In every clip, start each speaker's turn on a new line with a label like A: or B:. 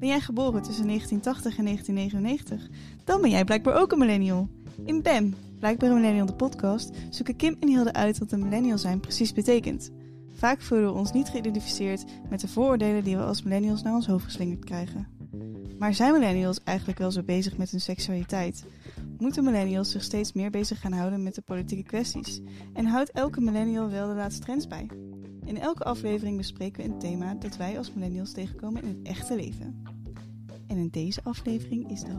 A: Ben jij geboren tussen 1980 en 1999? Dan ben jij blijkbaar ook een millennial. In BAM, Blijkbaar een Millennial de podcast, zoeken Kim en Hilde uit wat een millennial zijn precies betekent. Vaak voelen we ons niet geïdentificeerd met de vooroordelen die we als millennials naar ons hoofd geslingerd krijgen. Maar zijn millennials eigenlijk wel zo bezig met hun seksualiteit? Moeten millennials zich steeds meer bezig gaan houden met de politieke kwesties? En houdt elke millennial wel de laatste trends bij? In elke aflevering bespreken we een thema dat wij als millennials tegenkomen in het echte leven. En in deze aflevering is dat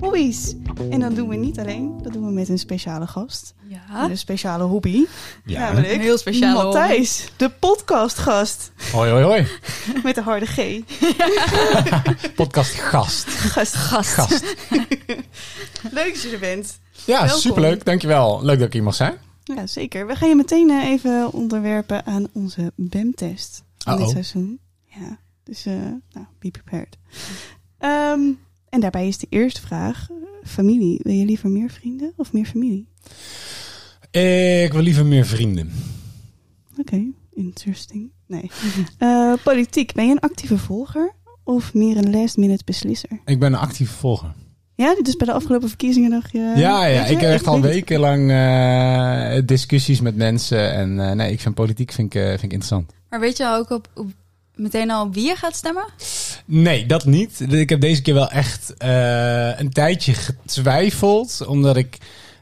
A: hobby's. En dat doen we niet alleen, dat doen we met een speciale gast.
B: Ja.
A: Met een speciale hobby.
C: Ja.
A: Namelijk
B: Een heel speciale
A: Matthijs, de podcastgast.
C: Hoi, hoi, hoi.
A: Met de harde G.
C: Podcast gast.
A: Gast.
B: Gast.
C: Gast.
A: Leuk dat je er bent.
C: Ja,
A: Welkom.
C: superleuk. Dankjewel. Leuk dat ik hier mag zijn.
A: Ja, zeker. We gaan je meteen eh, even onderwerpen aan onze BEM-test van dit seizoen. Ja, dus eh, nou, be prepared. Ehm, en daarbij is de eerste vraag. eh, Familie, wil je liever meer vrienden of meer familie?
C: Ik wil liever meer vrienden.
A: Oké, interesting. Nee. Eh, politiek, ben je een actieve volger of meer een last minute beslisser?
C: Ik ben een actieve volger.
A: Ja, dus bij de afgelopen verkiezingen dacht je...
C: ja, ja.
A: je,
C: Ik heb echt al wekenlang eh, discussies met mensen. En eh, nee, ik vind politiek vind ik, eh, vind ik interessant.
B: Maar weet je ook op, op- meteen al wie je gaat stemmen?
C: Nee, dat niet. Ik heb deze keer wel echt eh, een tijdje getwijfeld. Omdat ik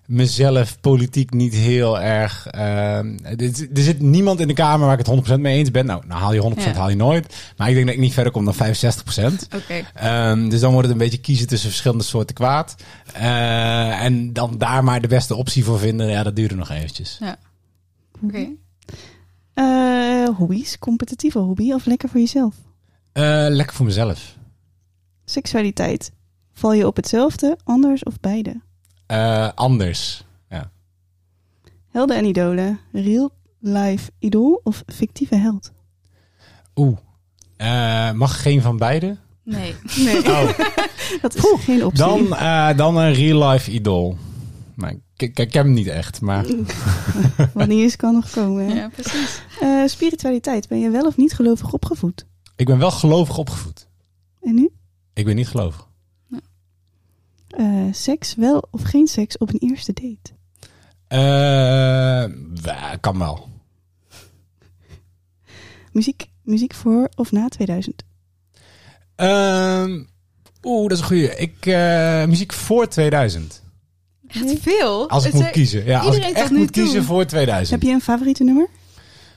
C: mezelf politiek niet heel erg... eh, er, zit niemand in de Kamer waar ik het 100% mee eens ben. Nou, nou haal je 100%
B: Ja.
C: haal je nooit. Maar ik denk dat ik niet verder kom dan 65%.
B: Oké.
C: Ehm, dus dan wordt het een beetje kiezen tussen verschillende soorten kwaad. Eh, en dan daar maar de beste optie voor vinden. Ja, dat duurde nog eventjes.
B: Oké.
A: Eh, hobby's, competitieve hobby of lekker voor jezelf?
C: Eh, lekker voor mezelf.
A: Seksualiteit, val je op hetzelfde, anders of beide?
C: Eh, anders.
A: Helden en idolen, real life idool of fictieve held?
C: Oeh. Eh, mag geen van beide?
B: Nee.
A: Nee,
C: Oh,
A: dat is geen optie.
C: dan, eh, dan een real life idool. Maar ik, ik, ik heb hem niet echt. Maar
A: Wat niet is, kan nog komen. hè?
B: Ja, precies.
A: Eh, spiritualiteit, ben je wel of niet gelovig opgevoed?
C: ik ben wel gelovig opgevoed.
A: En nu?
C: Ik ben niet gelovig.
A: Eh, seks, wel of geen seks op een eerste date?
C: Eh, kan wel.
A: Muziek, muziek voor of na 2000?
C: Ehm, Oeh, dat is een goeie. Ik, eh, muziek voor 2000.
B: Echt veel.
C: Als ik
B: Het
C: moet kiezen. Ja, als ik echt moet kiezen
B: toe.
C: voor 2000.
A: Heb je een favoriete nummer?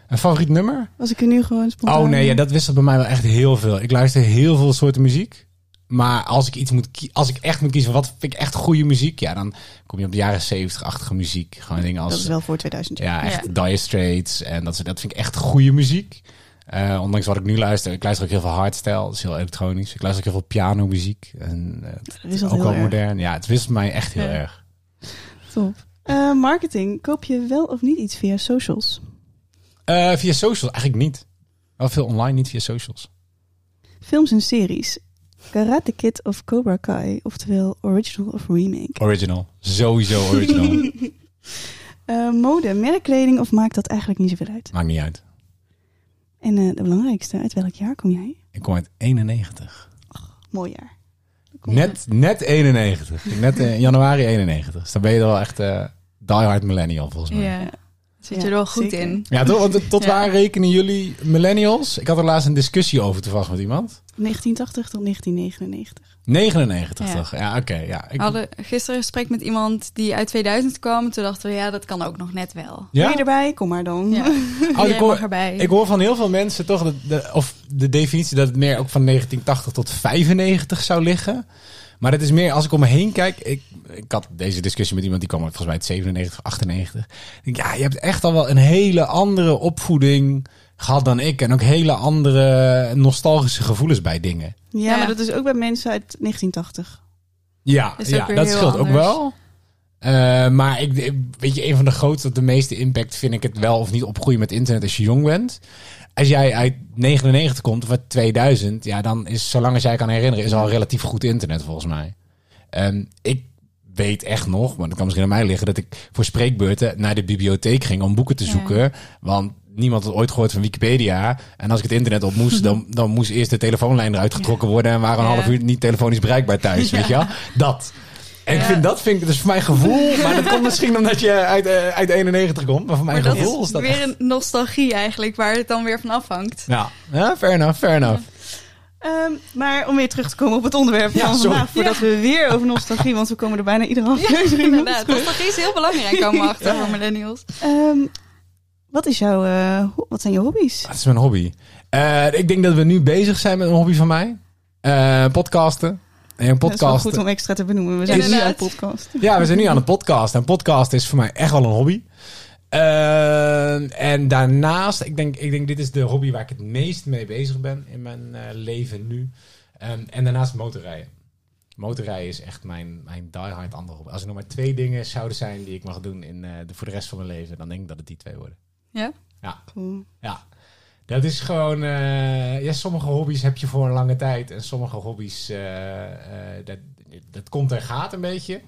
C: Een favoriet nummer?
A: Als ik er nu gewoon spontaan...
C: Oh nee, ja, dat wisselt bij mij wel echt heel veel. Ik luister heel veel soorten muziek. Maar als ik iets moet als ik echt moet kiezen, wat vind ik echt goede muziek? Ja, dan kom je op de jaren 70-achtige muziek. Gewoon dingen als
A: Dat is wel voor 2000.
C: ja, echt
B: Ja.
C: Dire Straits en dat, soort- dat vind ik echt goede muziek. Eh, ondanks wat ik nu luister, ik luister ook heel veel hardstyle, dat is heel elektronisch. Ik luister ook heel veel pianomuziek en eh,
A: Dat is al
C: ook wel
A: heel erg.
C: modern. Ja, het wisselt mij echt heel
B: Ja.
C: erg.
A: Top. Eh, marketing, koop je wel of niet iets via socials?
C: Eh, via socials eigenlijk niet. Wel veel online, niet via socials.
A: Films en series. Karate Kid of Cobra Kai, oftewel original of remake.
C: Original, sowieso original.
A: Eh, mode, merkkleding of maakt dat eigenlijk niet zoveel uit?
C: Maakt niet uit.
A: En eh, de belangrijkste, uit welk jaar kom jij?
C: Ik kom uit 91.
A: Mooi jaar.
C: Net, net 91. Net in januari 91. Dus dan ben je wel echt eh die hard millennial volgens mij. Ja.
B: Zit
A: Ja,
B: je er wel goed
A: zeker.
B: in.
C: toch? Want tot
B: Ja.
C: waar rekenen jullie millennials? Ik had er laatst een discussie over toevallig met iemand.
A: 1980 tot 1999.
C: 99
B: Ja.
C: toch? Ja, oké. ja. Ik,
B: We hadden gisteren een gesprek met iemand die uit 2000 kwam. Toen dachten we, ja, dat kan ook nog net wel.
A: Ben
C: ja?
A: je erbij? Kom maar dan.
B: Ja.
C: Oh, ik, hoor,
B: mag erbij.
C: ik hoor van heel veel mensen toch, dat de, of de definitie dat het meer ook van 1980 tot 95 zou liggen. Maar het is meer, als ik om me heen kijk, ik, ik had deze discussie met iemand die kwam uit volgens mij uit 97, 98. Ik denk, ja, je hebt echt al wel een hele andere opvoeding gehad dan ik. En ook hele andere nostalgische gevoelens bij dingen.
A: Ja,
B: Ja.
A: maar dat is ook bij mensen uit 1980.
C: Ja,
B: ook
C: ja dat
B: heel
C: scheelt ook wel. Eh, maar ik, weet je, een van de grootste, de meeste impact vind ik het wel of niet opgroeien met internet als je jong bent. Als jij uit 99 komt of uit 2000, ja, dan is, zolang als jij kan herinneren, is al relatief goed internet volgens mij. Ehm, ik weet echt nog, maar dat kan misschien aan mij liggen, dat ik voor spreekbeurten naar de bibliotheek ging om boeken te
B: Ja.
C: zoeken. Want niemand had ooit gehoord van Wikipedia. En als ik het internet op moest, dan, dan moest eerst de telefoonlijn eruit getrokken worden. En waren een
B: Ja.
C: half uur niet telefonisch bereikbaar thuis, weet je wel? Dat. En ik
B: Ja.
C: vind dat, vind ik, dus voor mijn gevoel, maar dat komt misschien omdat je uit, eh, uit 91 komt. Maar voor mijn
B: Maar dat
C: gevoel
B: is
C: is dat
B: weer
C: echt-
B: een nostalgie eigenlijk, waar het dan weer van afhangt.
C: Ja, ja fair enough, fair enough.
A: Ehm, maar om weer terug te komen op het onderwerp
C: Ja,
A: van
C: sorry.
A: vandaag, voordat we weer over nostalgie, want we komen er bijna iedere aflevering op
B: Inderdaad, nostalgie is heel belangrijk komen we achter
C: Ja.
B: voor millennials.
A: Ehm, wat, is jouw, eh, wat zijn je hobby's?
C: Dat is mijn hobby. Eh, ik denk dat we nu bezig zijn met een hobby van mij. Eh, podcasten. En een
A: Dat is wel
C: podcast.
A: goed om extra te benoemen. We zijn nu aan het podcast.
C: Ja, we zijn nu aan het podcast. En podcast is voor mij echt wel een hobby. Eh, en daarnaast, ik denk, ik denk dit is de hobby waar ik het meest mee bezig ben in mijn eh, leven nu. Ehm, en daarnaast motorrijden. Motorrijden is echt mijn, mijn diehard andere hobby. Als er nog maar twee dingen zouden zijn die ik mag doen in, eh, de, voor de rest van mijn leven, dan denk ik dat het die twee worden.
B: Ja?
A: Cool.
C: Ja, dat is gewoon. eh, ja, sommige hobby's heb je voor een lange tijd. En sommige hobby's. eh, eh, dat, dat komt en gaat een beetje.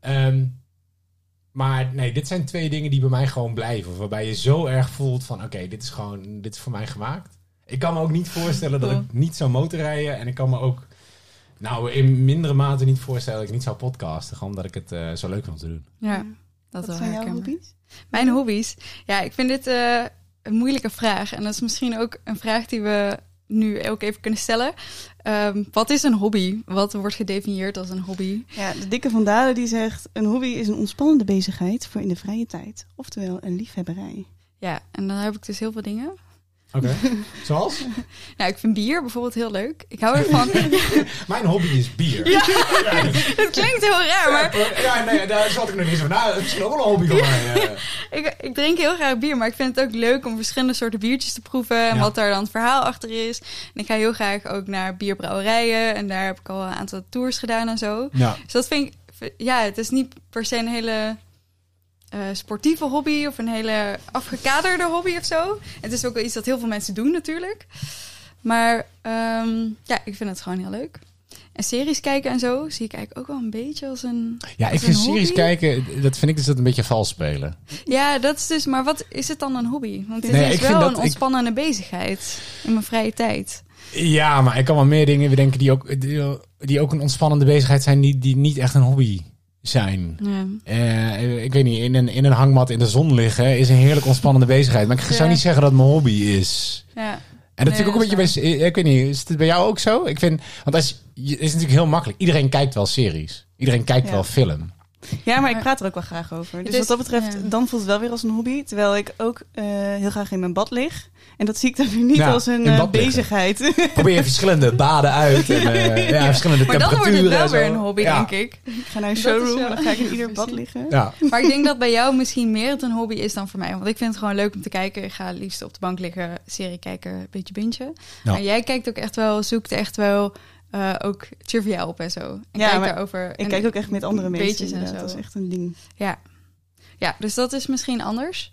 C: Ehm, maar nee, dit zijn twee dingen die bij mij gewoon blijven. Waarbij je zo erg voelt van: oké, dit is gewoon. Dit is voor mij gemaakt. Ik kan me ook niet voorstellen dat ik niet zou motorrijden. En ik kan me ook. Nou, in mindere mate niet voorstellen dat ik niet zou podcasten. Gewoon omdat ik het eh, zo leuk vind om te doen.
B: Ja, dat
A: Wat
B: wel
A: zijn jouw hobby's?
B: Mijn hobby's? Ja, ik vind dit eh, een moeilijke vraag. En dat is misschien ook een vraag die we nu ook even kunnen stellen. Ehm, wat is een hobby? Wat wordt gedefinieerd als een hobby?
A: Ja, de dikke van Dalen die zegt... een hobby is een ontspannende bezigheid voor in de vrije tijd. Oftewel een liefhebberij.
B: Ja, en dan heb ik dus heel veel dingen.
C: Oké. Zoals?
B: Nou, ik vind bier bijvoorbeeld heel leuk. Ik hou ervan.
C: Mijn hobby is bier.
B: Ja. Het klinkt heel raar, maar
C: Ja, nee, daar zat ik nog niet zo van. Nou, het is nog wel een hobby van mij. eh.
B: ik, ik drink heel graag bier. Maar ik vind het ook leuk om verschillende soorten biertjes te proeven. En
C: Ja.
B: wat daar dan het verhaal achter is. En ik ga heel graag ook naar bierbrouwerijen. En daar heb ik al een aantal tours gedaan en zo.
C: Ja.
B: Dus dat vind ik, ja, het is niet per se een hele eh, sportieve hobby of een hele afgekaderde hobby of zo. Het is ook wel iets dat heel veel mensen doen natuurlijk. Maar ehm, ja, ik vind het gewoon heel leuk. En series kijken en zo zie ik eigenlijk ook wel een beetje als een...
C: Ja,
B: als
C: ik vind series kijken, dat vind ik dus dat een beetje vals spelen.
B: Ja, dat is dus... Maar wat is het dan een hobby? Want het
C: Nee,
B: is wel een
C: ik-
B: ontspannende bezigheid in mijn vrije tijd.
C: Ja, maar ik kan wel meer dingen bedenken die ook, die, die ook een ontspannende bezigheid zijn, die, die niet echt een hobby zijn.
B: Ja.
C: Eh, ik weet niet, in een, in een hangmat in de zon liggen is een heerlijk ontspannende bezigheid. Maar ik zou
B: Ja.
C: niet zeggen dat het mijn hobby is.
B: ja.
C: En dat
B: Nee,
C: vind ik ook een beetje bij, ik weet niet, is het bij jou ook zo? Ik vind, want als, het is natuurlijk heel makkelijk. Iedereen kijkt wel series. Iedereen kijkt wel film.
A: Ja, maar ik praat er ook wel graag over. Dus
B: is-
A: wat dat betreft,
B: ja.
A: dan voelt het wel weer als een hobby. Terwijl ik ook eh, heel graag in mijn bad lig. En dat zie ik dan weer niet
C: Ja,
A: als een eh,
C: liggen.
A: bezigheid.
C: Probeer verschillende baden uit. En, eh, ja, verschillende
B: Maar dan wordt het wel weer een hobby,
C: Ja.
B: denk ik.
A: ik ga naar een showroom en dan ga ik in ieder bad liggen.
C: Ja.
B: Maar ik denk dat bij jou misschien meer het een hobby is dan voor mij. Want ik vind het gewoon leuk om te kijken. Ik ga liefst op de bank liggen, serie kijken, een beetje bintje.
C: Ja.
B: Maar jij kijkt ook echt wel, zoekt echt wel eh, ook trivia op en zo. En
A: Ja, maar
B: daarover.
A: Ik
B: en
A: kijk ook echt met andere mensen.
B: beetjes en zo.
A: Dat is echt een ding.
B: Ja. ja, dus dat is misschien anders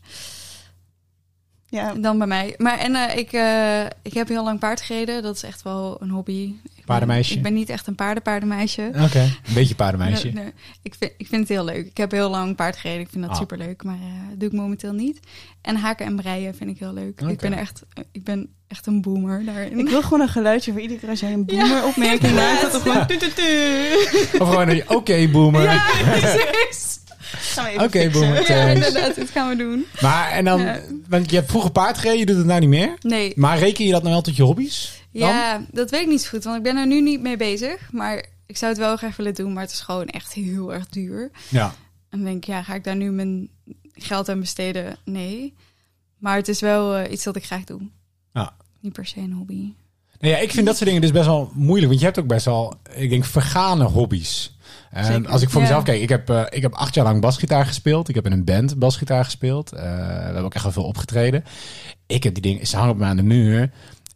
A: Ja,
B: dan bij mij. Maar en eh, ik, eh, ik heb heel lang paard gereden. Dat is echt wel een hobby. Ik ben-
C: Paardenmeisje.
B: Ik ben niet echt een paardenpaardenmeisje.
C: Oké, een beetje paardenmeisje.
B: Nee, nee. Ik, vind, ik vind het heel leuk. Ik heb heel lang paard gereden. Ik vind dat
C: Ah.
B: superleuk. Maar eh doe ik momenteel niet. En haken en breien vind ik heel leuk. Ik, ben echt, ik ben echt een boomer daarin.
A: ik wil gewoon een geluidje voor iedere keer als jij een boomer opmerking maakt. Dat gewoon... tu, tu, tu.
C: Of gewoon een oké boomer.
B: Ja, precies.
C: Oké,
A: fixen.
C: boomer.
B: Ja, inderdaad. Dit gaan we doen.
C: Maar en dan,
B: Ja.
C: want je hebt vroeger paard gereden, je doet het nou niet meer.
B: Nee.
C: Maar reken je dat nou wel tot je hobby's? Dan?
B: Ja, dat weet ik niet zo goed. Want ik ben er nu niet mee bezig. Maar ik zou het wel graag willen doen. Maar het is gewoon echt heel erg duur.
C: Ja.
B: En dan denk ik, ja, ga ik daar nu mijn geld aan besteden? Nee. Maar het is wel eh, iets dat ik graag doe.
C: Ja.
B: Niet per se een hobby.
C: Nou ja, ik vind dat soort dingen dus best wel moeilijk. Want je hebt ook best wel, ik denk, vergane hobby's.
A: Zeker.
C: als ik voor
B: Ja.
C: mezelf kijk, ik heb, eh, ik heb acht jaar lang basgitaar gespeeld. Ik heb in een band basgitaar gespeeld. Eh, we hebben ook echt wel veel opgetreden. Ik heb die dingen, ze hangen op me aan de muur.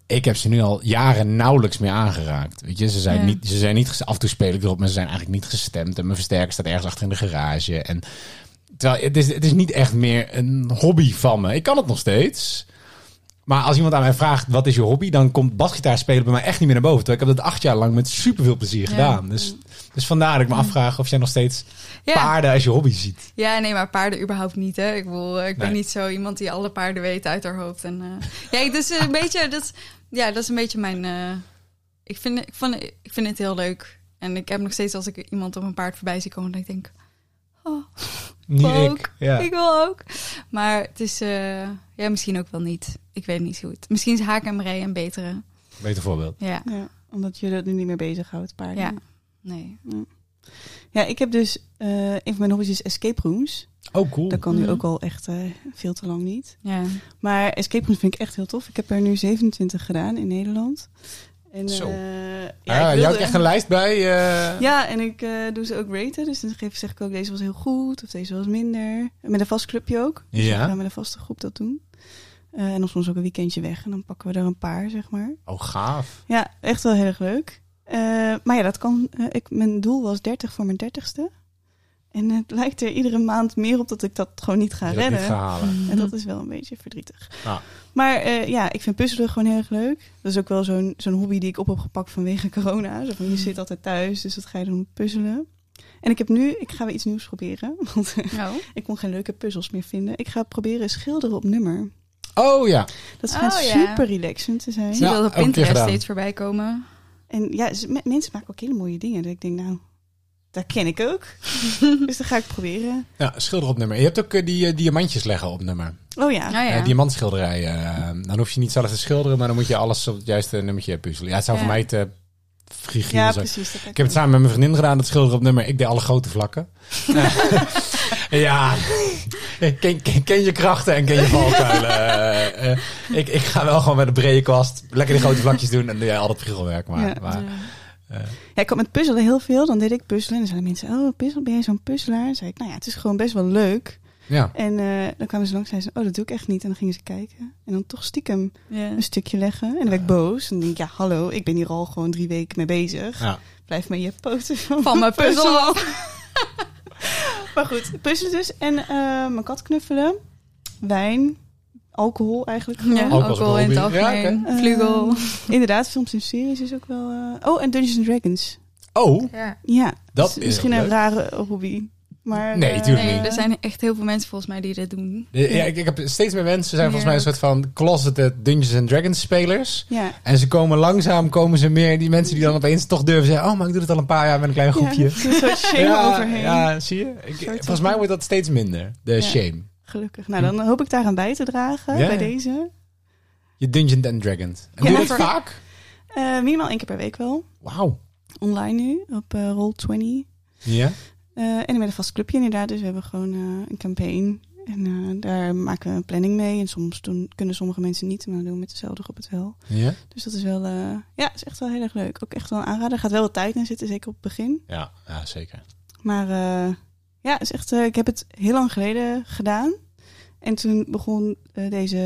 C: Ik heb ze nu al jaren nauwelijks meer aangeraakt. Weet je, ze zijn,
B: Ja.
C: niet, ze zijn niet, af en toe speel ik erop, maar ze zijn eigenlijk niet gestemd. En mijn versterker staat ergens achter in de garage. En terwijl het is, het is niet echt meer een hobby van me. Ik kan het nog steeds. Maar als iemand aan mij vraagt, wat is je hobby? Dan komt basgitaar spelen bij mij echt niet meer naar boven. Terwijl ik heb dat acht jaar lang met superveel plezier
B: Ja.
C: gedaan. Dus Dus vandaar dat ik me afvraag of jij nog steeds
B: Ja.
C: paarden als je hobby ziet.
B: Ja, nee, maar paarden überhaupt niet, hè. Ik, bedoel, eh, ik ben niet zo iemand die alle paarden weet uit haar hoofd. En, eh, ja, dus een beetje, dat, ja, dat is een beetje mijn... eh, ik, vind, ik, vond, ik vind het heel leuk. En ik heb nog steeds, als ik iemand op een paard voorbij zie komen, dat ik denk... Oh,
C: Niet
B: Ook.
C: ik. Ja.
B: ik wil ook. Maar het is, eh, ja, misschien ook wel niet. Ik weet niet zo goed. Misschien is haak en een betere.
C: Beter voorbeeld.
B: Ja,
A: Ja, omdat je er nu niet meer bezighoudt, paarden.
B: ja. Nee.
A: Ja, ik heb dus... eh, een van mijn hobby's is escape rooms.
C: Oh, cool.
A: Dat kan nu
B: Mhm.
A: ook al echt eh, veel te lang niet.
B: Ja.
A: Maar escape rooms vind ik echt heel tof. Ik heb er nu 27 gedaan in Nederland. En,
C: Zo.
A: eh,
C: Ja,
A: ik
C: je houdt
A: wilde-
C: echt een lijst bij. eh,
A: Ja, en ik eh, doe ze ook raten. Dus dan geef, zeg ik ook, deze was heel goed of deze was minder. Met een vast clubje ook. Dus
C: Ja.
A: we gaan met een vaste groep dat doen. Eh, en dan soms ook een weekendje weg. En dan pakken we er een paar, zeg maar.
C: Oh, gaaf.
A: Ja, echt wel heel erg leuk. Eh, maar ja, dat kan. eh, ik, mijn doel was 30 voor mijn 30ste. En het lijkt er iedere maand meer op dat ik dat gewoon niet ga
C: dat
A: redden.
C: niet gaan halen.
A: En dat is wel een beetje verdrietig. Maar eh, ja, ik vind puzzelen gewoon heel erg leuk. Dat is ook wel zo'n zo'n hobby die ik op heb gepakt vanwege corona. Zo van, je zit altijd thuis, dus wat ga je doen? Puzzelen. En ik heb nu, ik ga weer iets nieuws proberen. Want
B: Oh.
A: ik kon geen leuke puzzels meer vinden. Ik ga proberen schilderen op nummer.
C: Oh ja.
A: Dat schijnt
B: Oh, ja.
A: super relaxend te zijn.
B: Ik zie
C: Ja,
B: dat op Pinterest steeds voorbij komen.
A: En ja, mensen maken ook hele mooie dingen. Dat ik denk, nou, dat ken ik ook. dus dat ga ik proberen.
C: ja, schilder op nummer. Je hebt ook eh, die eh, diamantjes leggen op nummer.
A: Oh ja.
B: Ah, ja.
C: Eh, diamantschilderijen. eh, dan hoef je niet zelf te schilderen, maar dan moet je alles op het juiste nummertje puzzelen. Ja, het zou
B: Ja.
C: voor mij te frigiel
A: Ja,
C: zijn.
A: precies. dat
C: Ik heb het samen met mijn vriendin gedaan, dat schilderen op nummer. Ik deed alle grote vlakken. ja, ken, ken, ken je krachten en ken je valkuilen. Eh, eh, ik, ik ga wel gewoon met een brede kwast lekker die grote vlakjes doen en doe jij al dat priegelwerk. Maar,
A: Ja.
C: maar
B: Ja.
A: Ja, ik had met puzzelen heel veel. Dan deed ik puzzelen. En dan zeiden mensen, oh, puzzel, ben jij zo'n puzzelaar? En zei ik, nou ja, het is gewoon best wel leuk.
C: ja.
A: En eh, dan kwamen ze langs en zeiden ze, oh, dat doe ik echt niet. En dan gingen ze kijken. En dan toch stiekem een stukje leggen. En dan werd ik boos. En dan denk ik, ja, hallo, ik ben hier al gewoon drie weken mee bezig.
C: Ja.
A: Blijf maar je poten van,
B: Van mijn puzzel af.
A: maar goed, puzzelen dus. En eh, mijn kat knuffelen. Wijn. Alcohol eigenlijk.
B: Ja,
C: als
B: alcohol in het
C: hobby. Ja,
B: algemeen.
A: oké.
B: Vlugel.
A: Eh, inderdaad, films en series is ook wel... eh, Oh, en Dungeons and Dragons.
C: Oh,
B: Ja.
A: Ja,
C: Dat
A: is
C: is
A: misschien een
C: leuk.
A: rare hobby. Maar,
C: Nee,
A: eh,
C: tuurlijk
B: Nee,
C: niet.
B: er zijn echt heel veel mensen volgens mij die dit doen.
C: ja, ik, ik heb steeds meer mensen zijn volgens
B: Ja.
C: mij een soort van closeted Dungeons and Dragons spelers.
A: Ja,
C: En ze komen langzaam, komen ze meer, die mensen die dan opeens toch durven zeggen, oh, maar ik doe het al een paar jaar met een klein groepje.
A: Ja, er soort shame
C: ja,
A: overheen.
C: ja, zie je? Ik, volgens mij wordt dat steeds minder, de
A: Ja.
C: shame.
A: Gelukkig. Nou, dan hoop ik daaraan bij te dragen
C: Ja.
A: bij deze.
C: Je Dungeons and Dragons. En
A: Ja,
C: doe je dat vaak?
A: Eh, minimaal één keer per week wel.
C: Wauw.
A: Online nu, op eh Roll20.
C: Ja?
A: Eh, en met een vast clubje inderdaad. Dus we hebben gewoon eh, een campaign. En eh, daar maken we een planning mee. En soms doen, kunnen sommige mensen niet. Maar dan doen we met dezelfde groep het wel.
C: Ja?
A: Dus dat is wel... ja, is echt wel heel erg leuk. Ook echt wel een aanrader. Er gaat wel wat tijd in zitten, zeker op het begin.
C: Ja, ja zeker.
A: Maar ja, is echt, ik heb het heel lang geleden gedaan. En toen begon deze,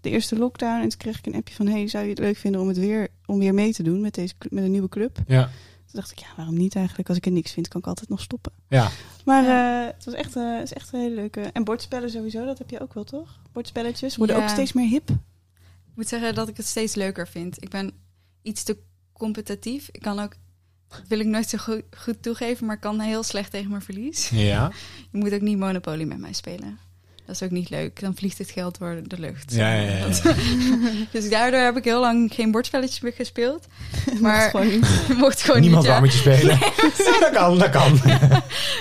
A: de eerste lockdown. En toen kreeg ik een appje van... Hey, zou je het leuk vinden om, het weer, om weer mee te doen met, deze, met een nieuwe club?
C: Ja.
A: Toen dacht ik, ja, waarom niet eigenlijk? Als ik er niks vind, kan ik altijd nog stoppen.
C: Ja.
A: Maar
B: Ja.
A: eh, het was echt, eh, het is echt een hele leuke... En bordspellen sowieso, dat heb je ook wel, toch? Bordspelletjes worden
B: Ja.
A: ook steeds meer hip.
B: Ik moet zeggen dat ik het steeds leuker vind. Ik ben iets te competitief. Ik kan ook, dat wil ik nooit zo goed, goed toegeven, maar ik kan heel slecht tegen mijn verlies.
C: Ja.
B: Je moet ook niet Monopoly met mij spelen. Dat is ook niet leuk. Dan vliegt het geld door de lucht.
C: Ja, ja, ja, ja.
B: Dus daardoor heb ik heel lang geen bordspelletjes meer gespeeld.
A: Maar
B: Maar
A: gewoon niet.
B: mocht gewoon
C: Niemand
B: niet. Ja.
C: je spelen. dat kan, dat kan.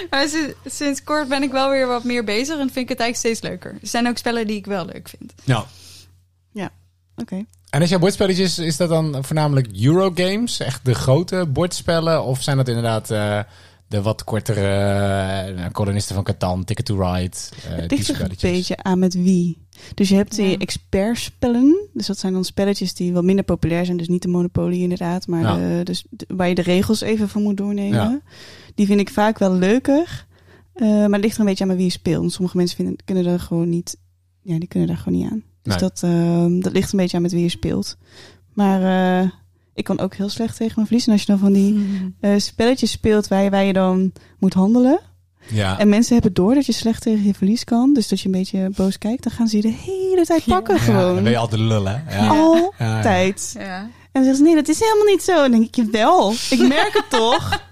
B: Maar si- sinds kort ben ik wel weer wat meer bezig en vind ik het eigenlijk steeds leuker. Er zijn ook spellen die ik wel leuk vind.
C: Nou.
A: Oké.
C: En als jouw bordspelletjes, is dat dan voornamelijk Eurogames? Echt de grote bordspellen? Of zijn dat inderdaad eh, de wat kortere eh, kolonisten van Catan, Ticket to Ride, eh
A: Het ligt er een beetje aan met wie. Dus je hebt die
B: Ja.
A: expertspellen. Dus dat zijn dan spelletjes die wat minder populair zijn. Dus niet de Monopoly inderdaad. Maar
C: Ja.
A: de, dus de- waar je de regels even van moet doornemen.
C: Ja.
A: Die vind ik vaak wel leuker. Eh, maar het ligt er een beetje aan met wie je speelt. Want sommige mensen vinden, kunnen er gewoon niet... Ja, die kunnen daar gewoon niet aan. Dus
C: Nee.
A: dat, ehm, dat ligt een beetje aan met wie je speelt. Maar eh, ik kan ook heel slecht tegen mijn verlies. En als je dan van die eh, spelletjes speelt waar je, waar je dan moet handelen...
C: Ja.
A: En mensen hebben door dat je slecht tegen je verlies kan. Dus dat je een beetje boos kijkt. Dan gaan ze je de hele tijd pakken
C: Ja,
A: gewoon.
C: dan ben je altijd lullen. hè? Ja.
A: Altijd.
B: Ja.
A: En dan zeggen ze, nee, dat is helemaal niet zo. En dan denk ik, je wel. Ik merk het toch.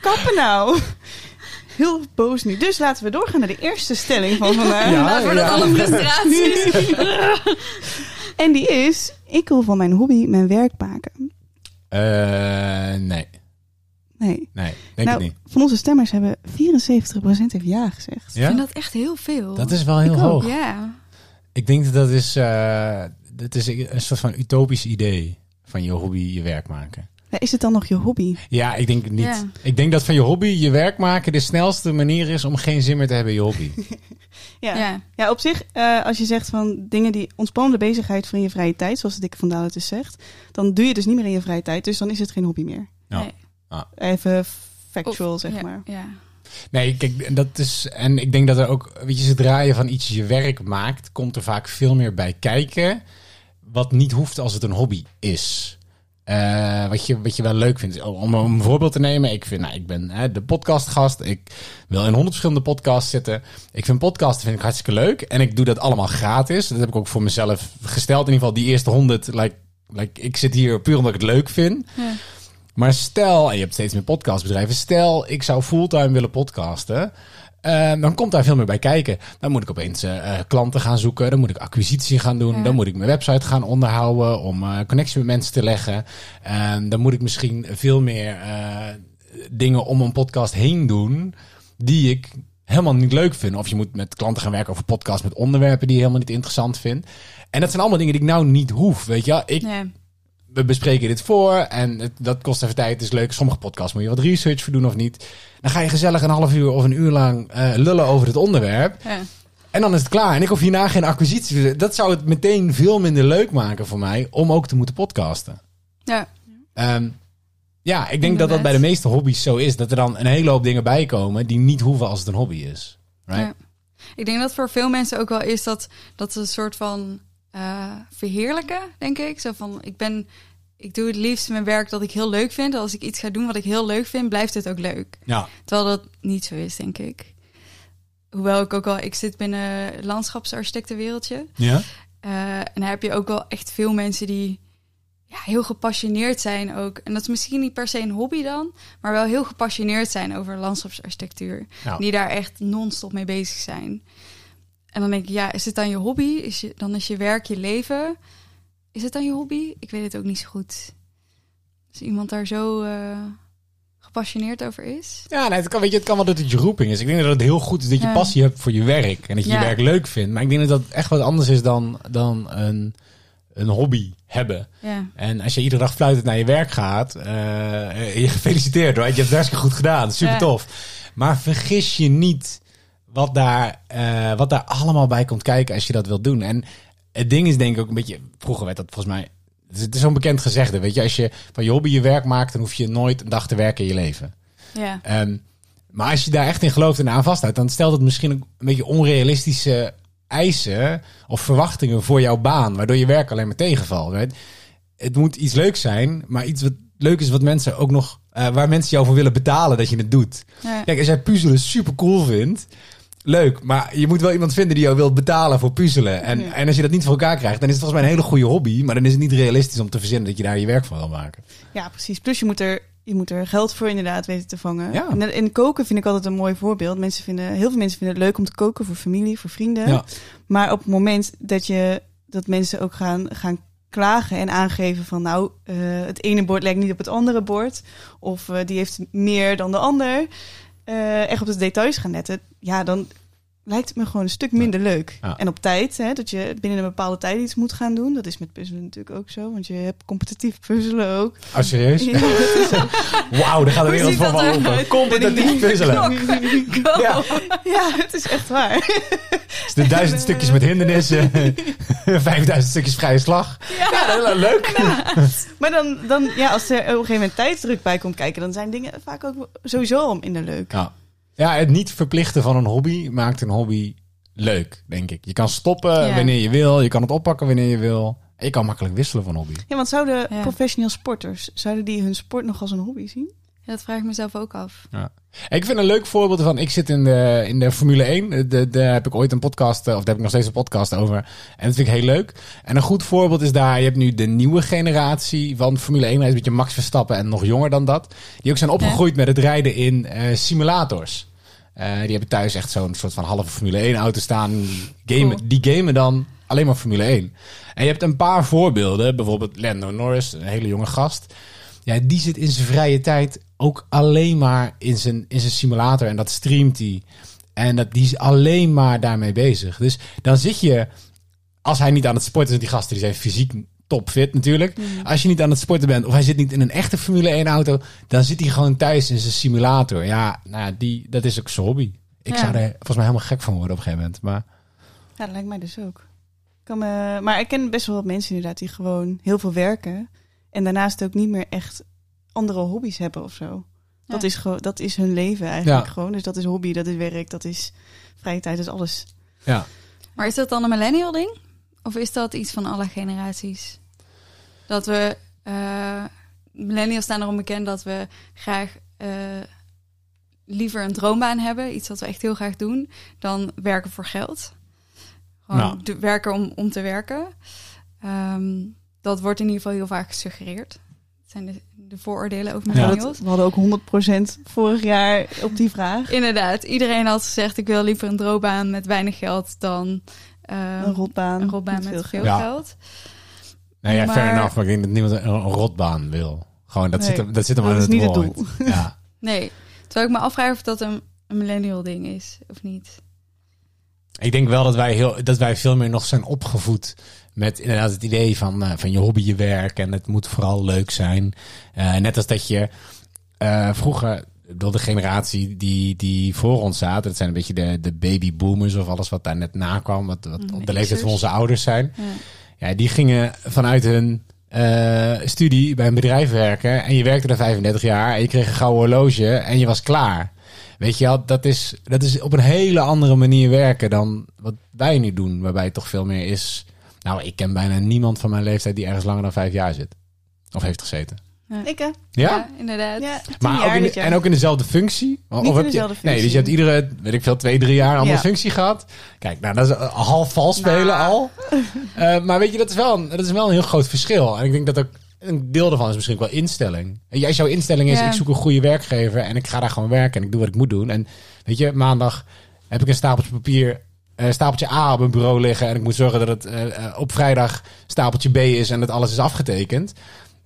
A: Kappen nou. Heel boos nu. Dus laten we doorgaan naar de eerste stelling van vandaag.
C: Ja, ja.
B: alle frustraties.
A: En die is, ik wil van mijn hobby mijn werk maken.
C: Eh, nee,
A: Nee.
C: nee, denk
A: nou,
C: ik niet.
A: van onze stemmers hebben 74% heeft ja gezegd.
B: Ik vind dat echt heel veel.
C: Dat is wel heel
A: Ik ook,
C: hoog.
B: Ja.
C: Ik denk dat dat is, eh, dat is een soort van utopisch idee van je hobby je werk maken.
A: Is het dan nog je hobby?
C: Ja, ik denk het niet.
B: Ja.
C: Ik denk dat van je hobby je werk maken de snelste manier is om geen zin meer te hebben in je hobby.
A: Ja.
B: Ja.
A: Ja, op zich, eh, als je zegt van dingen die ontspannende bezigheid van je vrije tijd, zoals de dikke van Dalen dus zegt, dan doe je dus niet meer in je vrije tijd, dus dan is het geen hobby meer.
C: Ja.
B: Nee.
A: Even factual,
B: Of-
A: zeg
B: ja,
A: maar.
B: Ja.
C: Nee, kijk, dat is. En ik denk dat er ook, weet je, zodra je van iets je werk maakt, komt er vaak veel meer bij kijken. Wat niet hoeft als het een hobby is. Eh, wat, je, wat je wel leuk vindt. Om een voorbeeld te nemen, ik, vind, nou, ik ben hè, de podcastgast. Ik wil in honderd verschillende podcasts zitten. Ik vind podcasten vind ik hartstikke leuk. En ik doe dat allemaal gratis. Dat heb ik ook voor mezelf gesteld. In ieder geval die eerste honderd. Like, like, ik zit hier puur omdat ik het leuk vind.
B: Ja.
C: Maar stel, en je hebt steeds meer podcastbedrijven. Stel, ik zou fulltime willen podcasten. Eh, dan komt daar veel meer bij kijken. Dan moet ik opeens eh, eh, klanten gaan zoeken. Dan moet ik acquisitie gaan doen.
B: Ja.
C: Dan moet ik mijn website gaan onderhouden om eh, connectie met mensen te leggen. En dan moet ik misschien veel meer dingen om een podcast heen doen die ik helemaal niet leuk vind. Of je moet met klanten gaan werken over podcasts met onderwerpen die je helemaal niet interessant vindt. En dat zijn allemaal dingen die ik nou niet hoef. Weet je, ik
B: Ja.
C: We bespreken dit voor en het, dat kost even tijd. Het is leuk. Sommige podcasts moet je wat research voor doen of niet. Dan ga je gezellig een half uur of een uur lang eh, lullen over het onderwerp.
B: Ja.
C: En dan is het klaar. En ik hoef hierna geen acquisitie. Dat zou het meteen veel minder leuk maken voor mij om ook te moeten podcasten.
B: Ja.
C: Ehm, ja, ik denk dat dat bij de meeste hobby's zo is. Dat er dan een hele hoop dingen bij komen die niet hoeven als het een hobby is. Right?
B: Ja. Ik denk dat voor veel mensen ook wel is dat, dat ze een soort van eh, verheerlijken, denk ik. Zo van, ik ben, ik doe het liefst mijn werk dat ik heel leuk vind. Als ik iets ga doen wat ik heel leuk vind, blijft het ook leuk.
C: Ja.
B: Terwijl dat niet zo is, denk ik. Hoewel ik ook wel, ik zit binnen het landschapsarchitectenwereldje.
C: Ja?
B: Eh, en daar heb je ook wel echt veel mensen die ja, heel gepassioneerd zijn ook. En dat is misschien niet per se een hobby dan, maar wel heel gepassioneerd zijn over landschapsarchitectuur.
C: Ja.
B: Die daar echt non-stop mee bezig zijn. En dan denk ik, ja, is het dan je hobby? Is je, dan is je werk je leven? Is het dan je hobby? Ik weet het ook niet zo goed. Als iemand daar zo eh, gepassioneerd over is.
C: Ja, nee, het kan, weet je, het kan wel dat het je roeping is. Ik denk dat het heel goed is dat je
B: Ja.
C: passie hebt voor je werk. En dat je
B: Ja.
C: je werk leuk vindt. Maar ik denk dat dat echt wat anders is dan, dan een, een hobby hebben.
B: Ja,
C: En als je iedere dag fluitend naar je werk gaat, eh, je gefeliciteerd hoor. Je hebt het hartstikke goed gedaan. Super tof. Maar vergis je niet wat daar, eh, wat daar allemaal bij komt kijken als je dat wilt doen. En het ding is denk ik ook een beetje, vroeger werd dat volgens mij, het is- zo'n bekend gezegde. Weet je, als je van je hobby je werk maakt, dan hoef je nooit een dag te werken in je leven.
B: ja,
C: Ehm, maar als je daar echt in gelooft en aan vasthoudt, dan stelt het misschien ook een beetje onrealistische eisen of verwachtingen voor jouw baan, waardoor je werk alleen maar tegenvalt. Right? Het moet iets leuks zijn, maar iets wat leuk is wat mensen ook nog, eh, waar mensen jou voor willen betalen dat je het doet.
B: ja.
C: Kijk, als jij puzzelen super cool vindt, leuk, maar je moet wel iemand vinden die jou wil betalen voor puzzelen. En,
A: Ja.
C: en als je dat niet voor elkaar krijgt, dan is het volgens mij een hele goede hobby, maar dan is het niet realistisch om te verzinnen dat je daar je werk van wil maken.
A: Ja, precies. Plus je moet er, je moet er geld voor inderdaad weten te vangen.
C: Ja.
A: En in koken vind ik altijd een mooi voorbeeld. Mensen vinden, heel veel mensen vinden het leuk om te koken voor familie, voor vrienden.
C: Ja.
A: Maar op het moment dat, je, dat mensen ook gaan, gaan klagen en aangeven van nou, eh, het ene bord lijkt niet op het andere bord. Of eh, die heeft meer dan de ander. Eh echt op de details gaan letten. Ja, dan lijkt het me gewoon een stuk minder leuk.
C: Ja.
A: En op tijd, hè, dat je binnen een bepaalde tijd iets moet gaan doen. Dat is met puzzelen natuurlijk ook zo. Want je hebt competitief puzzelen ook.
C: Oh, serieus?
A: Ja, dat is ook-
C: Wauw, daar gaat de wereld van open. Competitief puzzelen. Ja,
A: ja, het is echt waar.
C: dus de duizend stukjes met hindernissen, vijfduizend stukjes vrije slag. Ja, heel leuk.
A: Maar dan, dan ja, als er op een gegeven moment tijdsdruk bij komt kijken, dan zijn dingen vaak ook sowieso al minder leuk.
C: Ja. Ja, het niet verplichten van een hobby maakt een hobby leuk, denk ik. Je kan stoppen
B: Ja.
C: wanneer je wil, je kan het oppakken wanneer je wil. En je kan makkelijk wisselen van hobby.
A: Ja, want zouden
B: Ja.
A: professioneel sporters, zouden die hun sport nog als een hobby zien?
B: Ja, dat vraag ik mezelf ook af.
C: Ik vind een leuk voorbeeld van. Ik zit in de, in de Formule 1. De- Daar heb ik ooit een podcast, eh, of daar heb ik nog steeds een podcast over. En dat vind ik heel leuk. En een goed voorbeeld is daar. Je hebt nu de nieuwe generatie van Formule 1. Een beetje Max Verstappen en nog jonger dan dat. Die ook zijn opgegroeid met het rijden in eh, simulators. Eh, die hebben thuis echt zo'n soort van halve Formule 1 auto staan. Die gamen,
B: Cool.
C: die gamen dan alleen maar Formule 1. En je hebt een paar voorbeelden. Bijvoorbeeld Lando Norris, een hele jonge gast. Ja, die zit in zijn vrije tijd ook alleen maar in zijn, in zijn simulator. En dat streamt hij. En dat, die is alleen maar daarmee bezig. Dus dan zit je, als hij niet aan het sporten is, die gasten die zijn fysiek topfit natuurlijk. Als je niet aan het sporten bent, of hij zit niet in een echte Formule 1 auto, dan zit hij gewoon thuis in zijn simulator. Ja, nou, die, dat is ook zijn hobby. Ik
B: Ja.
C: zou er volgens mij helemaal gek van worden op een gegeven moment. Maar
A: Ja, dat lijkt mij dus ook. Kan maar ik ken best wel wat mensen inderdaad die gewoon heel veel werken. En daarnaast ook niet meer echt andere hobby's hebben of zo. Dat,
B: Ja.
A: is gewoon, dat is hun leven eigenlijk
C: Ja.
A: gewoon. Dus dat is hobby, dat is werk, dat is vrije tijd, dat is alles.
C: ja,
B: Maar is dat dan een millennial ding? Of is dat iets van alle generaties? Dat we... eh millennials staan erom bekend dat we graag eh, liever een droombaan hebben. Iets wat we echt heel graag doen. Dan werken voor geld. Gewoon
C: Nou.
B: de- werken om, om te werken. Ehm, dat wordt in ieder geval heel vaak gesuggereerd. Dat zijn de, de vooroordelen over
A: Ja,
B: millennials.
A: we hadden ook 100% vorig jaar op die vraag.
B: Inderdaad, iedereen had gezegd... ik wil liever een droombaan met weinig geld dan... eh,
A: Een rotbaan.
B: een rotbaan met,
A: veel
B: veel
C: Ja.
B: geld.
C: nou ja,
B: Maar-
C: fair enough. Maar ik denk dat niemand een, rotbaan wil. Gewoon, dat,
A: Nee,
C: zit, hem- dat zit hem
A: dat
C: aan
A: is
C: het
A: niet het doel.
C: Ja.
B: Nee, terwijl ik me afvraag of dat een, een millennial ding is of niet.
C: Ik denk wel dat wij, heel, dat wij veel meer nog zijn opgevoed met inderdaad het idee van, eh, van je hobby, je werk en het moet vooral leuk zijn. Eh, net als dat je eh, vroeger, bedoel, de generatie die, die voor ons zaten, dat zijn een beetje de, de babyboomers of alles wat daar net na kwam, wat, wat
B: Mm,
C: op de leeftijd van onze ouders zijn.
B: Ja.
C: Ja, die gingen vanuit hun studie bij een bedrijf werken. En je werkte er 35 jaar en je kreeg een gouden horloge en je was klaar. Weet je wel, dat is, dat is op een hele andere manier werken dan wat wij nu doen. Waarbij het toch veel meer is... Nou, ik ken bijna niemand van mijn leeftijd die ergens langer dan vijf jaar zit. Of heeft gezeten.
A: Ik hè?
C: Ja?
B: inderdaad.
A: Ja,
C: Maar ook in, de- en ook in dezelfde functie? Of
A: Niet in
C: heb je-
A: dezelfde
C: Nee, dus
A: functie.
C: je hebt iedere, weet ik veel, twee, drie jaar een andere
A: Ja.
C: functie gehad. Kijk, nou, dat is een half vals spelen
A: Nou.
C: al. Eh, maar weet je, dat is, wel een, dat is wel een heel groot verschil. En ik denk dat ook een deel daarvan is misschien wel instelling. En jij, jouw instelling is,
B: Ja.
C: ik zoek een goede werkgever en ik ga daar gewoon werken en ik doe wat ik moet doen. En weet je, maandag heb ik een stapeltje papier, eh stapeltje A op een bureau liggen en ik moet zorgen dat het eh, eh, op vrijdag stapeltje B is en dat alles is afgetekend.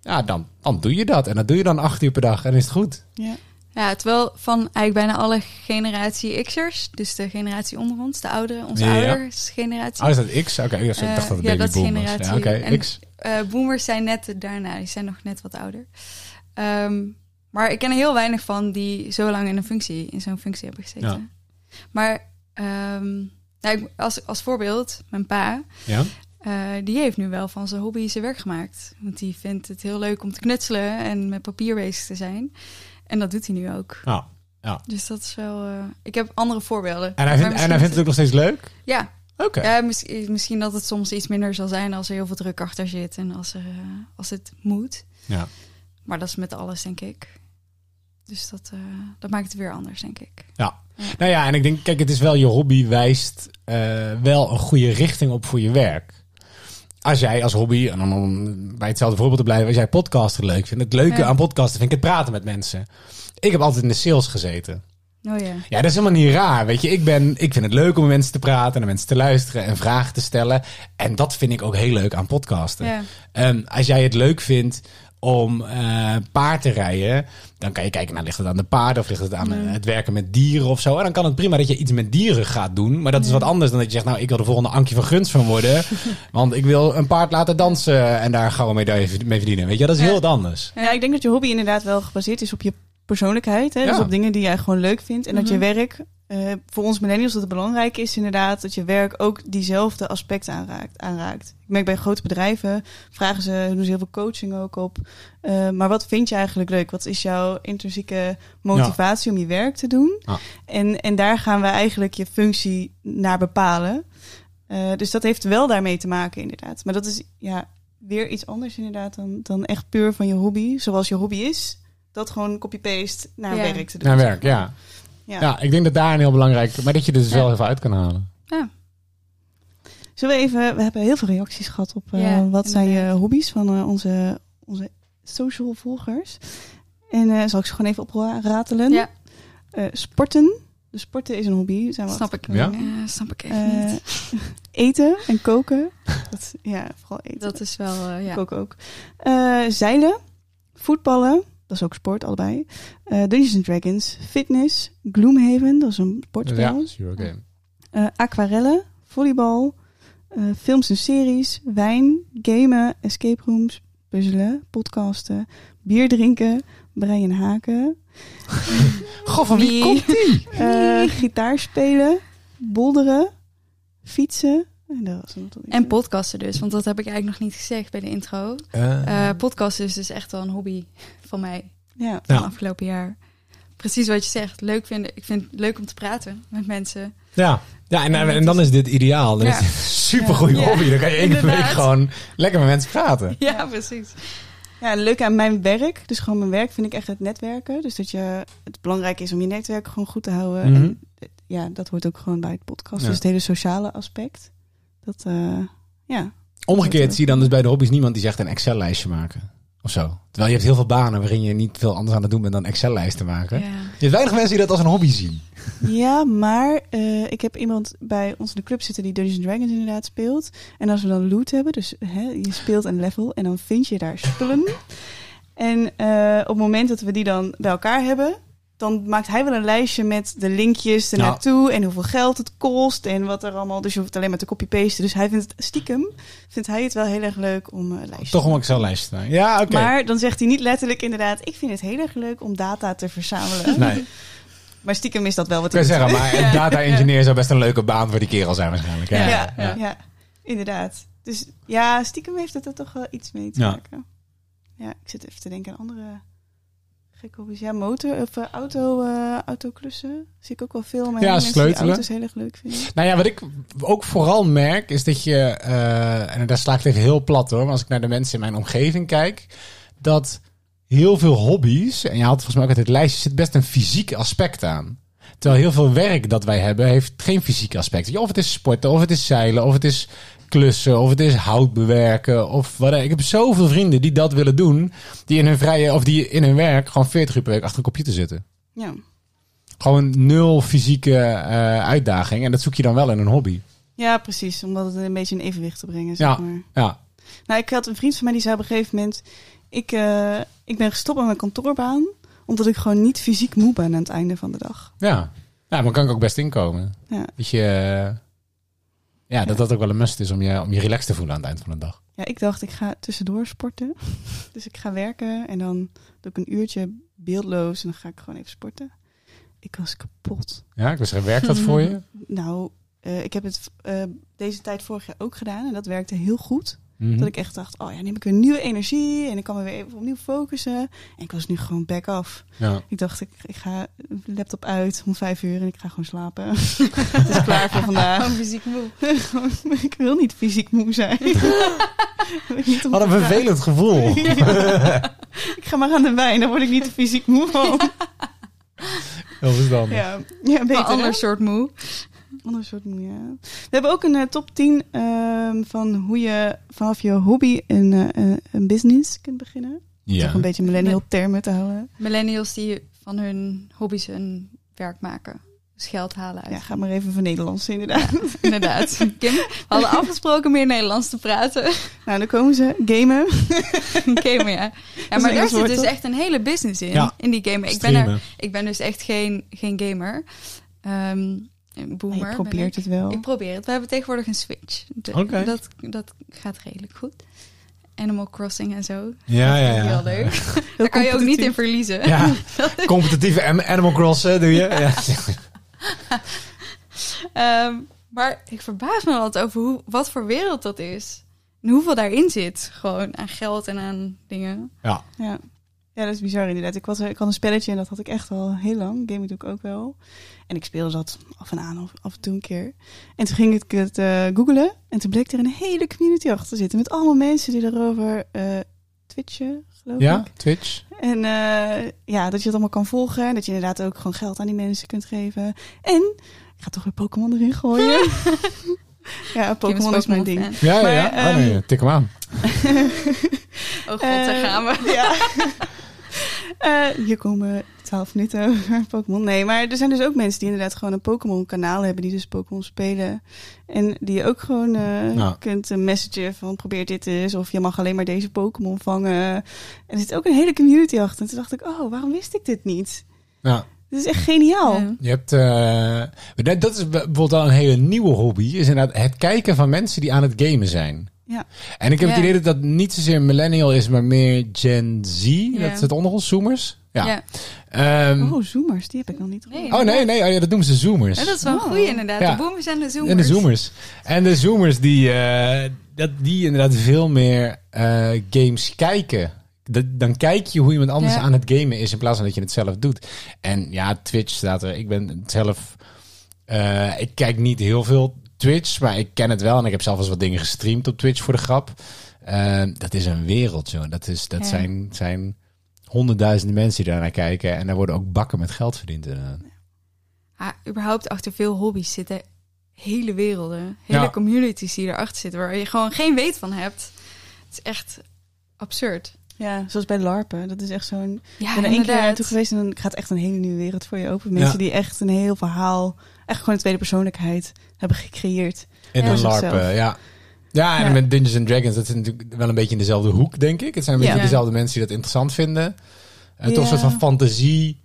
C: Ja, dan, dan doe je dat. En dat doe je dan acht uur per dag en is het goed.
A: Ja.
B: Ja, terwijl van eigenlijk bijna alle generatie X'ers, dus de generatie onder ons, de ouderen, onze
C: Ja.
B: oudersgeneratie.
C: Oh, is dat X? Oké, ik dacht dat het
B: Eh, ja, dat generatie.
C: Ja,
B: En-
C: X.
B: Boomers zijn net daarna, die zijn nog net wat ouder. Ehm, maar ik ken er heel weinig van die zo lang in een functie, in zo'n functie hebben gezeten. Maar ehm, nou, als, als voorbeeld, mijn pa,
C: Ja?
B: eh, die heeft nu wel van zijn hobby zijn werk gemaakt. Want die vindt het heel leuk om te knutselen en met papier bezig te zijn. En dat doet hij nu ook.
C: Nou,
B: Dus dat is wel. eh, ik heb andere voorbeelden.
C: en hij, vindt, en hij vindt het ook nog steeds leuk?
B: Ja,
C: Oké.
B: ja mis- misschien dat het soms iets minder zal zijn als er heel veel druk achter zit en als, er, eh, als het moet.
C: Ja.
B: Maar dat is met alles, denk ik. Dus dat, eh, dat maakt het weer anders, denk ik.
C: Nou ja, en ik denk, kijk, het is wel je hobby wijst eh, wel een goede richting op voor je werk. Als jij als hobby, en om bij hetzelfde voorbeeld te blijven, als jij podcasten leuk vindt. Het leuke
B: Ja.
C: aan podcasten vind ik het praten met mensen. Ik heb altijd in de sales gezeten.
B: Oh ja.
C: Ja, dat is helemaal niet raar. Weet je, ik, ben, ik vind het leuk om met mensen te praten en naar mensen te luisteren en vragen te stellen. En dat vind ik ook heel leuk aan podcasten.
B: ja.
C: Ehm, als jij het leuk vindt om eh, paard te rijden, dan kan je kijken, nou, ligt het aan de paarden of ligt het aan eh, het werken met dieren of zo. En dan kan het prima dat je iets met dieren gaat doen. Maar dat is wat anders dan dat je zegt, nou, ik wil de volgende Ankje van Guns van worden. want ik wil een paard laten dansen en daar gewoon mee, mee verdienen. Weet je, dat is heel wat anders.
A: Ja, ik denk dat je hobby inderdaad wel gebaseerd is op je persoonlijkheid. Hè? Dus op dingen die jij gewoon leuk vindt. En dat je
B: Mhm.
A: werk, eh, voor ons millennials, dat het belangrijk is inderdaad dat je werk ook diezelfde aspecten aanraakt. aanraakt. Ik merk bij grote bedrijven, vragen ze, doen ze heel veel coaching ook op. Eh, maar wat vind je eigenlijk leuk? Wat is jouw intrinsieke motivatie om je werk te doen?
C: Ja.
A: En, en daar gaan we eigenlijk je functie naar bepalen. Eh, dus dat heeft wel daarmee te maken inderdaad. Maar dat is ja, weer iets anders inderdaad dan, dan echt puur van je hobby. Zoals je hobby is, dat gewoon copy-paste naar
B: Ja.
A: werk te doen.
C: Naar
A: zeg
C: werk,
A: maar.
C: ja.
A: Ja.
C: ja. ik denk dat daar een heel belangrijk... Maar dat je er dus
B: Ja.
C: wel veel uit kan halen.
A: Zullen we even... We hebben heel veel reacties gehad op eh,
B: Ja,
A: wat zijn je hobby's van eh, onze, onze social volgers. En eh, zal ik ze gewoon even opratelen?
B: Ja.
A: Eh, sporten. Dus sporten is een hobby. Zijn we
B: Snap ik.
C: Ja?
B: Snap ik even niet.
A: eten en koken. Dat, ja, vooral eten.
B: Dat is wel, eh, ja.
A: Koken ook. Eh, zeilen, voetballen, dat is ook sport, allebei. Eh Dungeons and Dragons, fitness, Gloomhaven, dat is een sportspel.
C: Ja, sure, oké.
A: Eh, aquarellen, volleybal, eh, films en series, wijn, gamen, escape rooms, puzzelen, podcasten, bier drinken, breien haken,
C: Goh, van wie komt die?
A: eh, gitaar spelen, bolderen, fietsen. En, dat was een
B: En podcasten dus, want dat heb ik eigenlijk nog niet gezegd bij de intro. Eh podcasten is dus echt wel een hobby van mij
A: Ja,
B: van
C: Ja.
B: afgelopen jaar. Precies wat je zegt. Leuk vinden. Ik vind het leuk om te praten met mensen.
C: ja. Ja, en, en,
B: En
C: en dan is dit ideaal. Dan
B: Ja.
C: is
B: Ja.
C: hobby. Dan kan je één keer per week gewoon lekker met mensen praten.
B: Ja, precies.
A: Ja, leuk aan mijn werk, dus gewoon mijn werk vind ik echt het netwerken. Dus dat je, het belangrijk is om je netwerk gewoon goed te houden.
C: Mhm.
A: En eh, ja, dat hoort ook gewoon bij het podcast.
C: Ja.
A: Dus het hele sociale aspect. Dat, eh, ja.
C: Omgekeerd zie je dan dus bij de hobby's niemand die zegt een Excel-lijstje maken. Of zo. Terwijl je hebt heel veel banen waarin je niet veel anders aan het doen bent dan Excel-lijsten maken.
B: Ja.
C: Je hebt weinig mensen die dat als een hobby zien.
A: ja, maar eh, ik heb iemand bij ons in de club zitten die Dungeons Dragons inderdaad speelt. En als we dan loot hebben, dus hè, je speelt een level en dan vind je daar spullen. En eh, op het moment dat we die dan bij elkaar hebben, dan maakt hij wel een lijstje met de linkjes ernaartoe en hoeveel geld het kost en wat er allemaal. Dus je hoeft alleen maar te copy-pasten. Dus hij vindt het stiekem, vindt hij het wel heel erg leuk om uh, lijstjes
C: Toch om Excel-lijstje te maken. Ja, oké.
A: Maar dan zegt hij niet letterlijk inderdaad, ik vind het heel erg leuk om data te verzamelen.
C: Nee,
A: Maar stiekem is dat wel wat
C: ik kan zeggen, maar een data-engineer zou best een leuke baan voor die kerel zijn waarschijnlijk. Ja,
A: Ja,
C: ja,
A: ja. inderdaad. Dus ja, stiekem heeft het er toch wel iets mee te
C: Ja.
A: maken. Ja, ik zit even te denken aan andere gekke hobby's. Ja, motor of eh, auto, eh autoklussen. Zie ik ook wel veel. Maar
C: Ja,
A: mensen
C: sleutelen.
A: die auto's heel erg leuk vinden.
C: Nou ja, wat ik ook vooral merk is dat je, eh, en daar sla ik heel plat hoor, maar als ik naar de mensen in mijn omgeving kijk, dat heel veel hobby's, en je haalt volgens mij ook uit het lijstje, zit best een fysiek aspect aan. Terwijl heel veel werk dat wij hebben, heeft geen fysiek aspect. Of het is sporten, of het is zeilen, of het is klussen, of het is hout bewerken, of wat. Ik heb zoveel vrienden die dat willen doen, die in hun vrije, of die in hun werk gewoon 40 uur per week achter een computer zitten.
A: Ja.
C: Gewoon nul fysieke eh, uitdaging. En dat zoek je dan wel in een hobby.
A: ja, precies. Om dat een beetje in evenwicht te brengen. Zeg
C: Ja.
A: maar.
C: Ja,
A: Nou, ik had een vriend van mij die zei op een gegeven moment... Ik, eh, ik ben gestopt met mijn kantoorbaan... omdat ik gewoon niet fysiek moe ben aan het einde van de dag.
C: ja. Ja, maar kan ik ook best inkomen.
A: Ja.
C: Dat je... Ja, dat dat ook wel een must is om je, om je relaxed te voelen aan het eind van de dag.
A: Ja, ik dacht, ik ga tussendoor sporten. Dus ik ga werken en dan doe ik een uurtje beeldloos en dan ga ik gewoon even sporten. Ik was kapot.
C: Ja, ik was zeggen, werkt dat voor je?
A: Nou, eh, ik heb het eh, deze tijd vorig jaar ook gedaan en dat werkte heel goed.
C: Mhm.
A: Dat ik echt dacht, oh ja, nu heb ik weer nieuwe energie en ik kan me weer even opnieuw focussen. En ik was nu gewoon back off.
C: Ja.
A: Ik dacht, ik, ik ga laptop uit om vijf uur en ik ga gewoon slapen. het is klaar voor vandaag.
B: Gewoon fysiek moe.
A: ik wil niet fysiek moe zijn.
C: Wat een vervelend gevoel.
A: Ik ga maar aan de wijn, dan word ik niet fysiek moe van.
C: Heel verstandig.
A: Ja, ja
B: Een
A: beter.
B: ander
A: hè?
B: soort moe.
A: Ander soort moe, ja. We hebben ook een eh, top 10 ehm, van hoe je vanaf je hobby een, eh, een business kunt beginnen.
C: Ja.
A: Toch een beetje millennial termen te houden.
B: Millennials die van hun hobby's een werk maken. Dus geld halen uit.
A: Ja, ga maar even voor Nederlands inderdaad.
B: Inderdaad. Kim, we hadden afgesproken meer Nederlands te praten.
A: nou, dan komen ze. Gamen.
B: Gamen, ja. Ja, maar daar zit dus echt een hele business in.
C: Ja.
B: In die gamen. Ik ben, er, ik ben dus echt geen, geen gamer. Ehm een boomer.
A: je
B: ben
A: probeert
B: ik.
A: het wel.
B: Ik probeer het. We hebben tegenwoordig een Switch. De- dat, dat gaat redelijk goed. Animal Crossing en zo.
C: Ja, ja, ja.
B: Heel leuk. Daar kan je ook niet in verliezen.
C: Ja, competitieve Animal Crossen doe je. Ja.
B: Ehm, maar ik verbaas me altijd over hoe, wat voor wereld dat is. En hoeveel daarin zit. Gewoon aan geld en aan dingen.
C: ja.
A: Ja. Ja, dat is bizar inderdaad. Ik, was, ik had een spelletje en dat had ik echt al heel lang. Gaming doe ik ook wel. En ik speelde dat af en aan of af en toe een keer. En toen ging ik het eh googelen. En toen bleek er een hele community achter te zitten. Met allemaal mensen die erover eh twitchen, geloof
C: Ja,
A: ik.
C: Twitch.
A: En eh, ja, dat je het allemaal kan volgen. En dat je inderdaad ook gewoon geld aan die mensen kunt geven. En, ik ga toch weer Pokémon erin gooien. ja, Pokémon is mijn ding.
C: Ja, ja,
A: Maar,
C: ja. Oh, nee,
A: ehm,
C: tik hem aan.
B: Oh god, daar gaan we.
A: Ja. Eh, hier komen 12 minuten over Pokémon. Nee, maar er zijn dus ook mensen die inderdaad gewoon een Pokémon-kanaal hebben. Die dus Pokémon spelen. En die je ook gewoon eh,
C: Ja.
A: kunt een message van probeer dit eens. Of je mag alleen maar deze Pokémon vangen. En er zit ook een hele community achter. En toen dacht ik, oh, waarom wist ik dit niet?
C: Ja.
A: Dit is echt geniaal.
B: Ja.
C: Je hebt, eh, dat, dat is bijvoorbeeld al een hele nieuwe hobby. Is inderdaad het kijken van mensen die aan het gamen zijn.
A: Ja.
C: En ik heb
B: Ja.
C: het idee dat dat niet zozeer millennial is, maar meer Gen Z.
B: Ja.
C: Dat is het onder ons, zoomers. Ja.
B: Ja.
C: Ehm,
A: Oh, zoomers, die heb ik nog niet
B: Nee.
A: gehoord.
C: oh nee, nee, oh, ja, dat noemen ze zoomers.
B: Ja, dat is wel een
A: Oh.
B: inderdaad.
C: Ja.
B: De boomers en de zoomers.
C: En de zoomers. En de zoomers die, eh, dat, die inderdaad veel meer eh, games kijken. Dat, dan kijk je hoe iemand anders
B: Ja.
C: aan het gamen is in plaats van dat je het zelf doet. En ja, Twitch staat er. Ik ben zelf. eh, ik kijk niet heel veel Twitch, maar ik ken het wel. En ik heb zelf eens wat dingen gestreamd op Twitch voor de grap. Eh, dat is een wereld, joh. Dat, is, dat
B: Ja.
C: zijn, zijn honderdduizenden mensen die daarnaar kijken. En daar worden ook bakken met geld verdiend. inderdaad.
B: Ah, überhaupt achter veel hobby's zitten hele werelden. Hele
C: Ja.
B: communities die erachter zitten. Waar je gewoon geen weet van hebt. Het is echt absurd.
A: Ja, zoals bij LARPen. Dat is echt zo'n...
B: Ja,
A: ik ben er één keer naartoe geweest en dan gaat echt een hele nieuwe wereld voor je open. Mensen
C: Ja.
A: die echt een heel verhaal, echt gewoon een tweede persoonlijkheid hebben gecreëerd.
C: In
B: Ja.
C: een LARP, eh, ja. Ja, en
A: Ja.
C: met Dungeons and Dragons, dat is natuurlijk wel een beetje in dezelfde hoek, denk ik. Het zijn een beetje
A: Ja.
C: dezelfde mensen die dat interessant vinden. Eh, Toch een
A: Ja.
C: soort van fantasie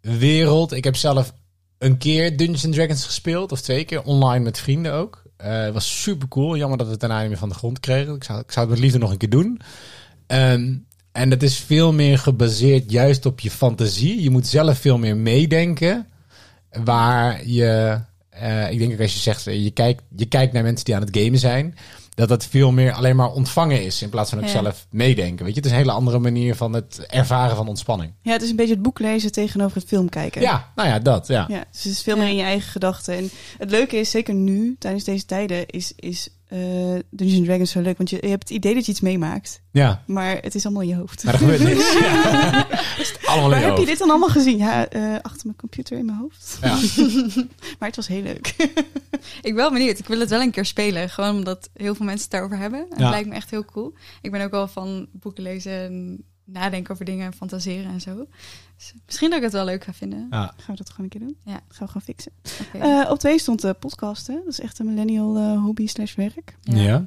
C: wereld. Ik heb zelf een keer Dungeons and Dragons gespeeld, of twee keer, online met vrienden ook. Eh, Het was super cool. Jammer dat we het daarna niet meer van de grond kregen. Ik zou, ik zou het met liefde nog een keer doen. Ehm, en dat is veel meer gebaseerd juist op je fantasie. Je moet zelf veel meer meedenken. Waar je, eh, ik denk ook als je zegt, eh, je kijkt, je kijkt naar mensen die aan het gamen zijn. Dat dat veel meer alleen maar ontvangen is in plaats van ook
B: Ja.
C: zelf meedenken. Weet je, het is een hele andere manier van het ervaren van ontspanning.
A: Ja, het is een beetje het boek lezen tegenover het film kijken.
C: Ja, nou ja, dat. Ja.
A: Ja, dus het is veel
B: Ja.
A: meer in je eigen gedachten. En het leuke is, zeker nu, tijdens deze tijden, is, is eh Dungeons Dragons zo leuk. Want je, je hebt het idee dat je iets meemaakt,
C: ja.
A: maar het is allemaal in je hoofd.
C: Maar er gebeurt niks. Ja. Allemaal in
A: Waar
C: je
A: heb je
C: hoofd.
A: dit dan allemaal gezien? Ja, eh, achter mijn computer in mijn hoofd.
C: Ja.
A: Maar het was heel leuk.
B: Ik ben wel benieuwd. Ik wil het wel een keer spelen. Gewoon omdat heel veel mensen het daarover hebben. En
C: Ja.
B: Het lijkt me echt heel cool. Ik ben ook wel van boeken lezen en nadenken over dingen en fantaseren en zo. Dus misschien dat ik het wel leuk ga vinden.
C: Ja.
A: Gaan we dat gewoon een keer doen?
B: Ja.
A: Gaan we gewoon fixen.
B: Oké.
A: Eh, op twee stond de podcasten. Dat is echt een millennial eh, hobby slash werk.
B: Ja.
C: Ja.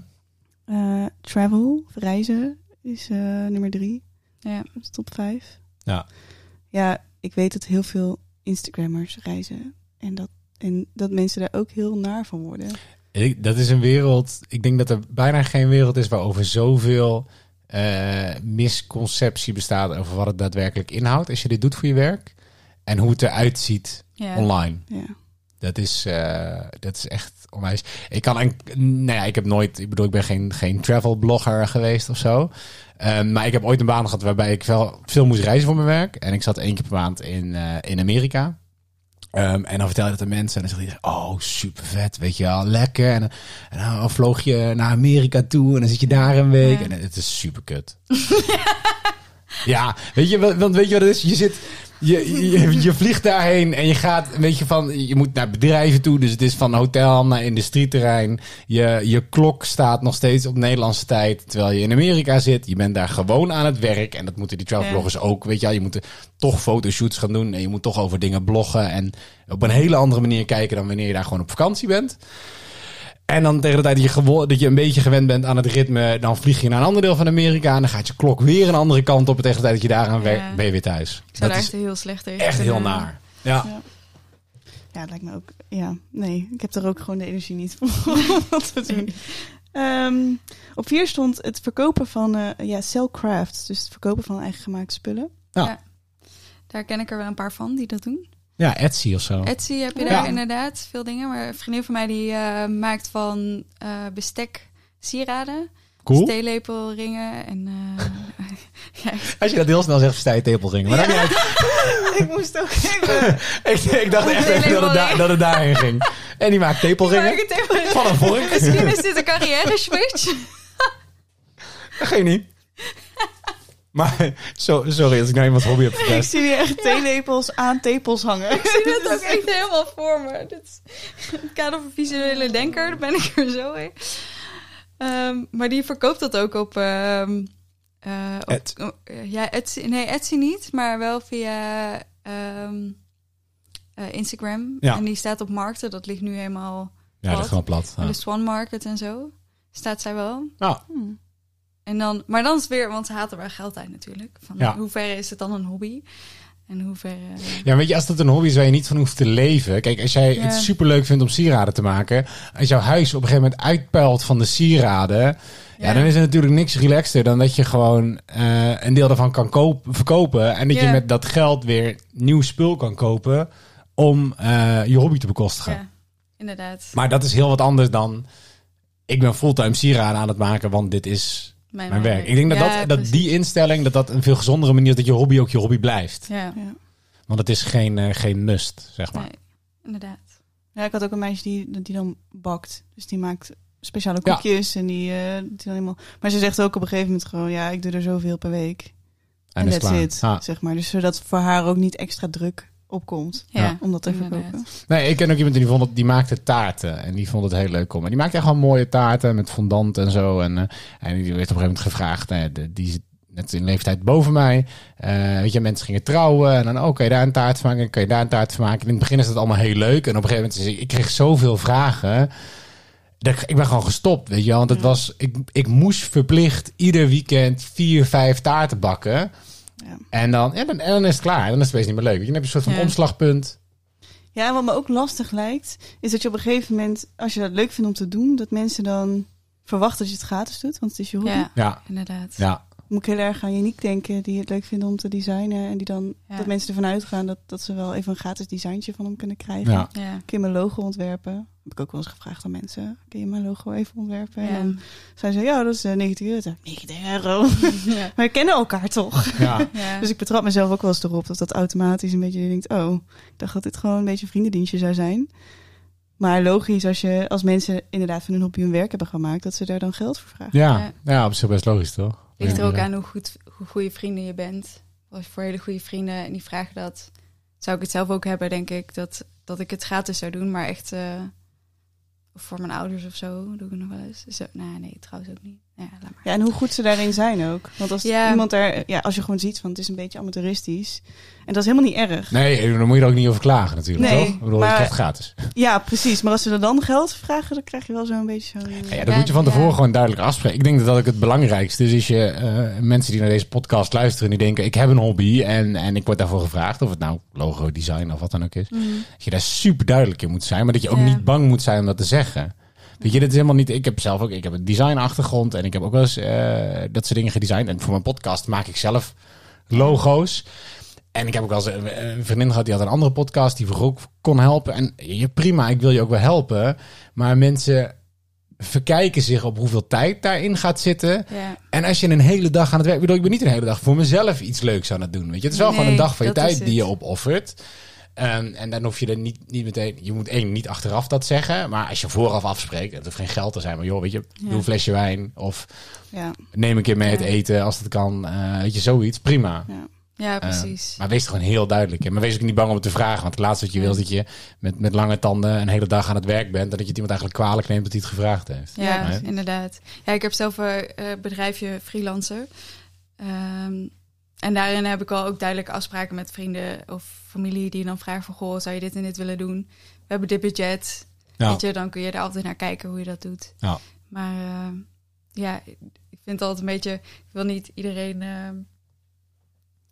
A: Eh, travel, reizen, is eh, nummer drie.
B: ja.
A: Top vijf.
C: Ja.
A: Ja, ik weet dat heel veel Instagrammers reizen. En dat, en dat mensen daar ook heel naar van worden.
C: Ik, dat is een wereld. Ik denk dat er bijna geen wereld is waarover zoveel eh, misconceptie bestaat over wat het daadwerkelijk inhoudt als je dit doet voor je werk. En hoe het eruit ziet online. Dat is, eh, dat is echt onwijs. Ik kan, een, nou ja, ik heb nooit, ik bedoel, ik ben geen, geen travel blogger geweest of zo. Ehm, maar ik heb ooit een baan gehad waarbij ik wel veel moest reizen voor mijn werk. En ik zat één keer per maand in, eh, in Amerika. Ehm, en dan vertel je dat aan mensen en dan zegt iedereen, oh super vet, weet je wel, lekker. En, dan- en dan vloog je naar Amerika toe en dan zit je daar een week.
B: Ja.
C: En het is super kut. ja, weet je, want weet je wat het is? Je zit, je, je, je vliegt daarheen en je gaat, weet je, van, je moet naar bedrijven toe. Dus het is van hotel naar industrieterrein. Je, je klok staat nog steeds op Nederlandse tijd, terwijl je in Amerika zit. Je bent daar gewoon aan het werk en dat moeten die travelbloggers ook, weet je wel. Je moet toch fotoshoots gaan doen en je moet toch over dingen bloggen. En op een hele andere manier kijken dan wanneer je daar gewoon op vakantie bent. En dan tegen de tijd dat je, gewo- dat je een beetje gewend bent aan het ritme, dan vlieg je naar een ander deel van Amerika. En dan gaat je klok weer een andere kant op. En tegen de tijd dat je daar aan werkt,
B: Ja.
C: ben je weer thuis.
B: Ik zou
C: Dat
B: daar
C: is
B: echt heel slecht tegen
C: echt heel naar. Ja.
A: Ja, het lijkt me ook. Ja, nee, ik heb er ook gewoon de energie niet voor dat te doen. Ehm, op vier stond het verkopen van eh ja, cellcraft. Dus het verkopen van eigen gemaakte spullen.
B: Daar ken ik er wel een paar van die dat doen.
C: Ja, Etsy of zo.
B: Etsy heb je
A: Ja.
B: daar inderdaad veel dingen. Maar een vriendin van mij die eh, maakt van eh, bestek sieraden.
C: Cool.
B: Theelepelringen en... eh, ja,
C: Als je dat heel snel zegt, versta je tepelringen. Maar uit.
A: ik moest ook even.
C: ik, ik dacht echt even dat het, daar- dat het daarheen ging. En die maakt tepelringen
B: het even-
C: van een vork.
B: Misschien is dit een carrière switch.
C: Je niet. Maar zo, sorry als ik nou iemand hobby heb
A: Ik
C: verpest.
A: zie hier echt theelepels aan tepels hangen.
B: Ik zie het ook echt helemaal voor me. Dit is het kader van visuele denker, daar ben ik er zo heen. Ehm, maar die verkoopt dat ook op... ehm eh, op-
C: Ed.
B: oh, ja, Etsy, nee, Etsy niet, maar wel via ehm, eh, Instagram.
C: Ja.
B: En die staat op markten, dat ligt nu helemaal...
C: Ja, dat is gewoon plat. Ja.
B: in de Swan Market en zo. Staat zij wel.
C: Nou,
A: Hmm.
B: En dan, maar dan is het weer, want ze er wel geld uit natuurlijk. Van
C: Ja.
B: hoe ver is het dan een hobby? En hoe ver... eh,
C: Ja, weet je, als dat een hobby is waar je niet van hoeft te leven. Kijk, als jij
B: Ja.
C: het superleuk vindt om sieraden te maken. Als jouw huis op een gegeven moment uitpuilt van de sieraden. Ja,
B: Ja.
C: dan is er natuurlijk niks relaxter dan dat je gewoon eh, een deel daarvan kan koop, verkopen. En dat je met dat geld weer nieuw spul kan kopen om eh, je hobby te bekostigen.
B: ja, inderdaad.
C: Maar dat is heel wat anders dan... Ik ben fulltime sieraden aan het maken, want dit is mijn werk. Ik denk dat,
B: Ja,
C: dat, dat die instelling dat dat een veel gezondere manier is dat je hobby ook je hobby blijft.
B: Ja,
A: Ja.
C: Want het is geen, eh, geen must, zeg maar.
B: nee, inderdaad.
A: ja, ik had ook een meisje die, die dan bakt. Dus die maakt speciale
C: Ja.
A: koekjes en die, eh, die dan helemaal... Maar ze zegt ook op een gegeven moment gewoon, ja, ik doe er zoveel per week.
C: En
A: En
C: dat is
A: that's
C: klaar.
A: it,
C: Ah.
A: zeg maar. Dus zodat voor haar ook niet extra druk opkomt
B: Ja,
A: om dat te
B: Inderdaad.
A: verkopen.
C: Nee, ik ken ook iemand die, vond het, die maakte taarten. En die vond het heel leuk om. En die maakte echt gewoon mooie taarten met fondant en zo. En, eh, en die werd op een gegeven moment gevraagd. eh, de, die zit net in leeftijd boven mij. Eh, weet je, mensen gingen trouwen. En dan, oké, daar een taart van maken. Kan je daar een taart van maken. En in het begin is dat allemaal heel leuk. En op een gegeven moment, is, ik kreeg zoveel vragen. Dat ik, ik ben gewoon gestopt, weet je wel. Want het
A: Ja.
C: was, ik, ik moest verplicht ieder weekend vier, vijf taarten bakken.
A: Ja.
C: En dan, ja, dan, en dan is het klaar. Dan is het best niet meer leuk. Je, dan heb je een soort van
B: Ja.
C: omslagpunt.
A: Ja, en wat me ook lastig lijkt, is dat je op een gegeven moment, als je dat leuk vindt om te doen, dat mensen dan verwachten dat je het gratis doet, want het is je hobby.
B: Ja,
C: Ja,
B: inderdaad.
C: ja.
A: Moet ik heel erg aan Uniek denken, die het leuk vinden om te designen. En die dan,
B: Ja.
A: dat mensen ervan uitgaan dat, dat ze wel even een gratis designtje van hem kunnen krijgen.
C: ja.
B: Ja.
A: Kun je mijn logo ontwerpen? Heb ik ook wel eens gevraagd aan mensen. Kun je mijn logo even ontwerpen?
B: Ja.
A: En dan zeiden ze, ja, dat is eh, 90 euro. Ik zei, 90 euro?
B: Ja.
A: maar we kennen elkaar toch?
C: ja.
B: Ja.
A: Dus ik betrap mezelf ook wel eens erop dat dat automatisch een beetje je denkt, oh, ik dacht dat dit gewoon een beetje een vriendendienstje zou zijn. Maar logisch, als, je, als mensen inderdaad van hun hobby hun werk hebben gemaakt, dat ze daar dan geld voor vragen.
C: Ja,
B: Ja.
C: ja. op zich best logisch toch?
B: Ligt er ook aan hoe goed, hoe goede vrienden je bent. Als je voor hele goede vrienden en die vragen dat, zou ik het zelf ook hebben, denk ik, dat, dat ik het gratis zou doen, maar echt eh, voor mijn ouders of zo doe ik het nog wel eens. Zo, nou, nee, trouwens ook niet. Ja, laat maar.
A: Ja, en hoe goed ze daarin zijn ook. Want als
B: Ja.
A: iemand daar, ja, als je gewoon ziet van het is een beetje amateuristisch. En dat is helemaal niet erg.
C: Nee, dan moet je er ook niet over klagen natuurlijk,
A: Nee,
C: toch? Ik bedoel,
A: maar-
C: je krijgt gratis.
A: Ja, precies. Maar als ze er dan geld vragen, dan krijg je wel zo'n beetje zo'n...
C: Ja,
B: Ja,
C: dat moet je van tevoren
B: ja.
C: gewoon duidelijk afspreken. Ik denk dat dat ook het belangrijkste is. Is je eh, mensen die naar deze podcast luisteren, die denken: ik heb een hobby en, en ik word daarvoor gevraagd. Of het nou logo, design of wat dan ook is.
B: Mm.
C: Dat je daar super duidelijk in moet zijn, maar dat je ook
B: Ja.
C: niet bang moet zijn om dat te zeggen. Weet je, dat is helemaal niet. Ik heb zelf ook, ik heb een designachtergrond en ik heb ook wel eens eh, dat soort dingen gedesigned. En voor mijn podcast maak ik zelf logo's. En ik heb ook wel eens een, vriendin gehad die had een andere podcast die vroeg ook kon helpen. En je, prima, ik wil je ook wel helpen. Maar mensen verkijken zich op hoeveel tijd daarin gaat zitten.
B: Ja,
C: En als je een hele dag aan het werk... Ik bedoel, ik ben niet een hele dag voor mezelf iets leuks aan het doen. Weet je? Het is wel
B: Nee,
C: gewoon een dag van je tijd die je opoffert. Ehm, en dan hoef je er niet, niet meteen... Je moet één, niet achteraf dat zeggen. Maar als je vooraf afspreekt... Het hoeft geen geld te zijn, maar joh, weet je...
B: Ja.
C: Doe een flesje wijn. Of
A: Ja,
C: neem een keer mee het eten als het kan. Eh, weet je, zoiets. Prima.
A: ja.
B: ja
C: Eh,
B: precies.
C: maar wees er gewoon heel duidelijk. Maar wees ook niet bang om het te vragen. Want het laatste wat je wil is dat je met, met lange tanden een hele dag aan het werk bent. En dat je het iemand eigenlijk kwalijk neemt dat hij het gevraagd heeft.
B: Ja,
C: Nee?
B: inderdaad. Ja, ik heb zelf een eh, bedrijfje freelancer. Ehm, en daarin heb ik al ook duidelijke afspraken met vrienden of familie die dan vragen van... Goh, zou je dit en dit willen doen? We hebben dit budget.
C: Ja.
B: Weet je, dan kun je er altijd naar kijken hoe je dat doet.
C: Ja.
B: Maar eh, ja, ik vind het altijd een beetje... Ik wil niet iedereen eh,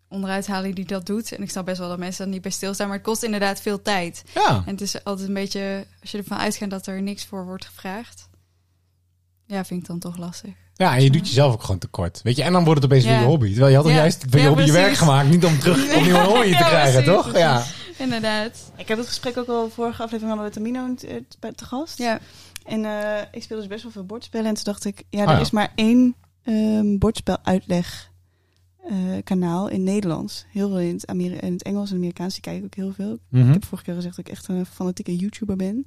B: onderuit halen die dat doet. En ik snap best wel dat mensen er niet bij stilstaan. Maar het kost inderdaad veel tijd.
C: Ja.
B: En het is altijd een beetje... Als je ervan uitgaat dat er niks voor wordt gevraagd... Ja, vind ik dan toch lastig.
C: Ja, en je doet jezelf ook gewoon tekort. Weet je, en dan wordt het opeens
B: Ja.
C: weer je hobby. Terwijl je had
B: Ja.
C: juist van je
B: Ja,
C: hobby je werk gemaakt. Niet om terug opnieuw een hobby te krijgen,
B: precies,
C: toch? Ja.
B: Inderdaad.
A: Ik heb het gesprek ook al vorige aflevering hadden we Tamino eh, bij te gast.
B: Ja.
A: En eh, ik speel dus best wel veel bordspellen. En toen dacht ik, ja, er
C: Oh ja.
A: is maar één ehm bordspel uitleg eh, kanaal in Nederlands. Heel veel in het, Ameri- in het Engels en Amerikaans. Die kijk ik ook heel veel.
C: Mhm.
A: Ik heb vorige keer gezegd dat ik echt een fanatieke YouTuber ben.